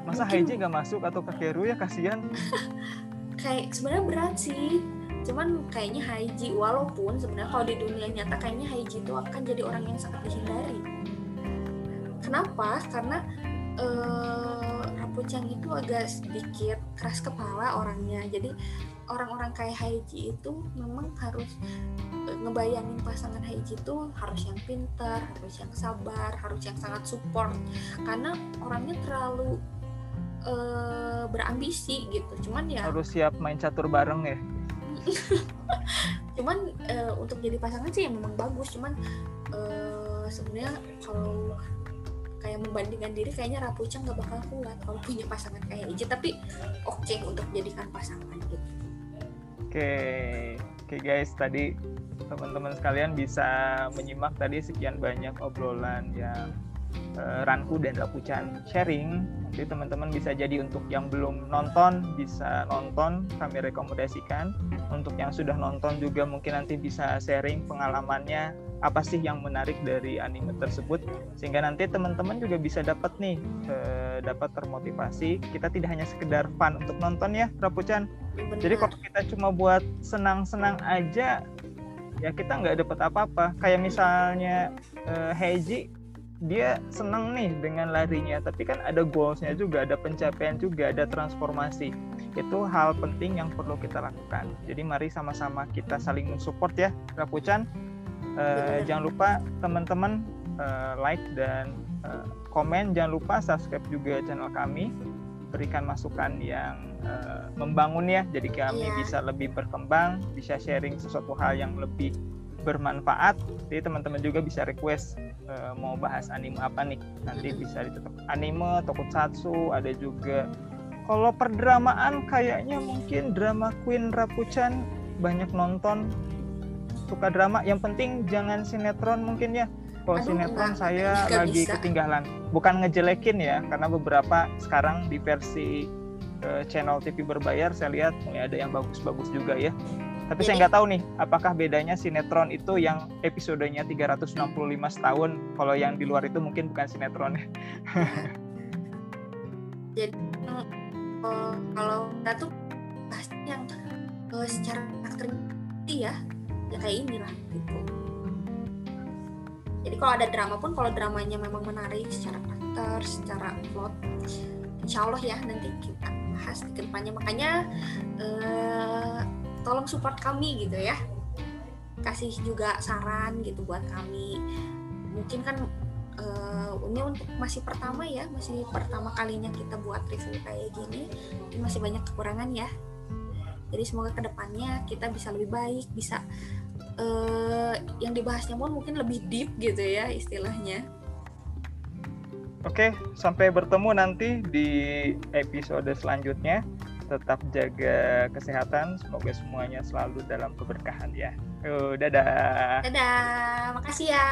masa
Mungkin-
Haiji nggak masuk atau Kakeru ya? Kasihan.
Kayak sebenarnya berat sih cuman kayaknya Haiji walaupun sebenarnya kalau di dunia nyata kayaknya Haiji itu akan jadi orang yang sangat dihindari. Kenapa? Karena eh, Rapuchan itu agak sedikit keras kepala orangnya. Jadi orang-orang kayak Haiji itu memang harus eh, ngebayangin pasangan Haiji itu harus yang pintar harus yang sabar harus yang sangat support. Karena orangnya terlalu eh, berambisi gitu. Cuman ya
harus siap main catur bareng ya
cuman eh, untuk jadi pasangan sih memang bagus. Cuman eh, sebenarnya kalau kayak membandingkan diri kayaknya Rapuchan nggak bakal kuat kalau punya pasangan kayak Iji. Tapi oke untuk jadikan pasangan gitu.
Oke, oke guys, tadi teman-teman sekalian bisa menyimak tadi sekian banyak obrolan yang eh, Ranku dan Rapuchan sharing. Nanti teman-teman bisa jadi untuk yang belum nonton bisa nonton, kami rekomendasikan. Untuk yang sudah nonton juga mungkin nanti bisa sharing pengalamannya apa sih yang menarik dari anime tersebut sehingga nanti teman-teman juga bisa dapat nih eh, dapat termotivasi. Kita tidak hanya sekedar fun untuk nonton ya, Rapuchan. Jadi kalau kita cuma buat senang-senang aja, ya kita nggak dapat apa-apa. Kayak misalnya eh, Heiji, dia senang nih dengan larinya, tapi kan ada goalsnya juga, ada pencapaian juga, ada transformasi. Itu hal penting yang perlu kita lakukan. Jadi mari sama-sama kita saling mensupport ya, Rapuchan. Eh,
Benar.
jangan lupa teman-teman eh, like dan eh, komen. Jangan lupa subscribe juga channel kami. Berikan masukan yang eh, membangun ya. Jadi kami
Iya.
bisa lebih berkembang, bisa sharing sesuatu hal yang lebih bermanfaat. Jadi teman-teman juga bisa request eh, mau bahas anime apa nih. Nanti bisa ditutup anime, tokusatsu, ada juga kalau perdramaan kayaknya mungkin drama Queen Rapuchan banyak nonton suka drama yang penting jangan sinetron mungkin ya kalau
Aduh,
sinetron
enggak,
saya
nggak
lagi
bisa.
ketinggalan bukan ngejelekin ya karena beberapa sekarang di versi eh, channel TV berbayar saya lihat mulai ada yang bagus-bagus juga ya tapi saya
Jadi-
nggak tahu nih apakah bedanya sinetron itu yang episodenya 365 tahun kalau yang di luar itu mungkin bukan sinetron.
Eh, kalau kita tuh bahas yang eh, secara karakter ya ya kayak inilah gitu. Jadi kalau ada drama pun kalau dramanya memang menarik secara karakter secara plot insya Allah ya nanti kita bahas di ke depannya. Makanya eh, tolong support kami gitu ya. Kasih juga saran gitu buat kami. Mungkin kan eh, ini untuk masih pertama ya masih pertama kalinya kita buat review kayak gini ini masih banyak kekurangan ya. Jadi semoga ke depannya kita bisa lebih baik bisa eh, yang dibahasnya pun mungkin lebih deep gitu ya istilahnya.
Oke, sampai bertemu nanti di episode selanjutnya. Tetap jaga kesehatan, semoga semuanya selalu dalam keberkahan ya. Yuk, dadah.
dadah makasih ya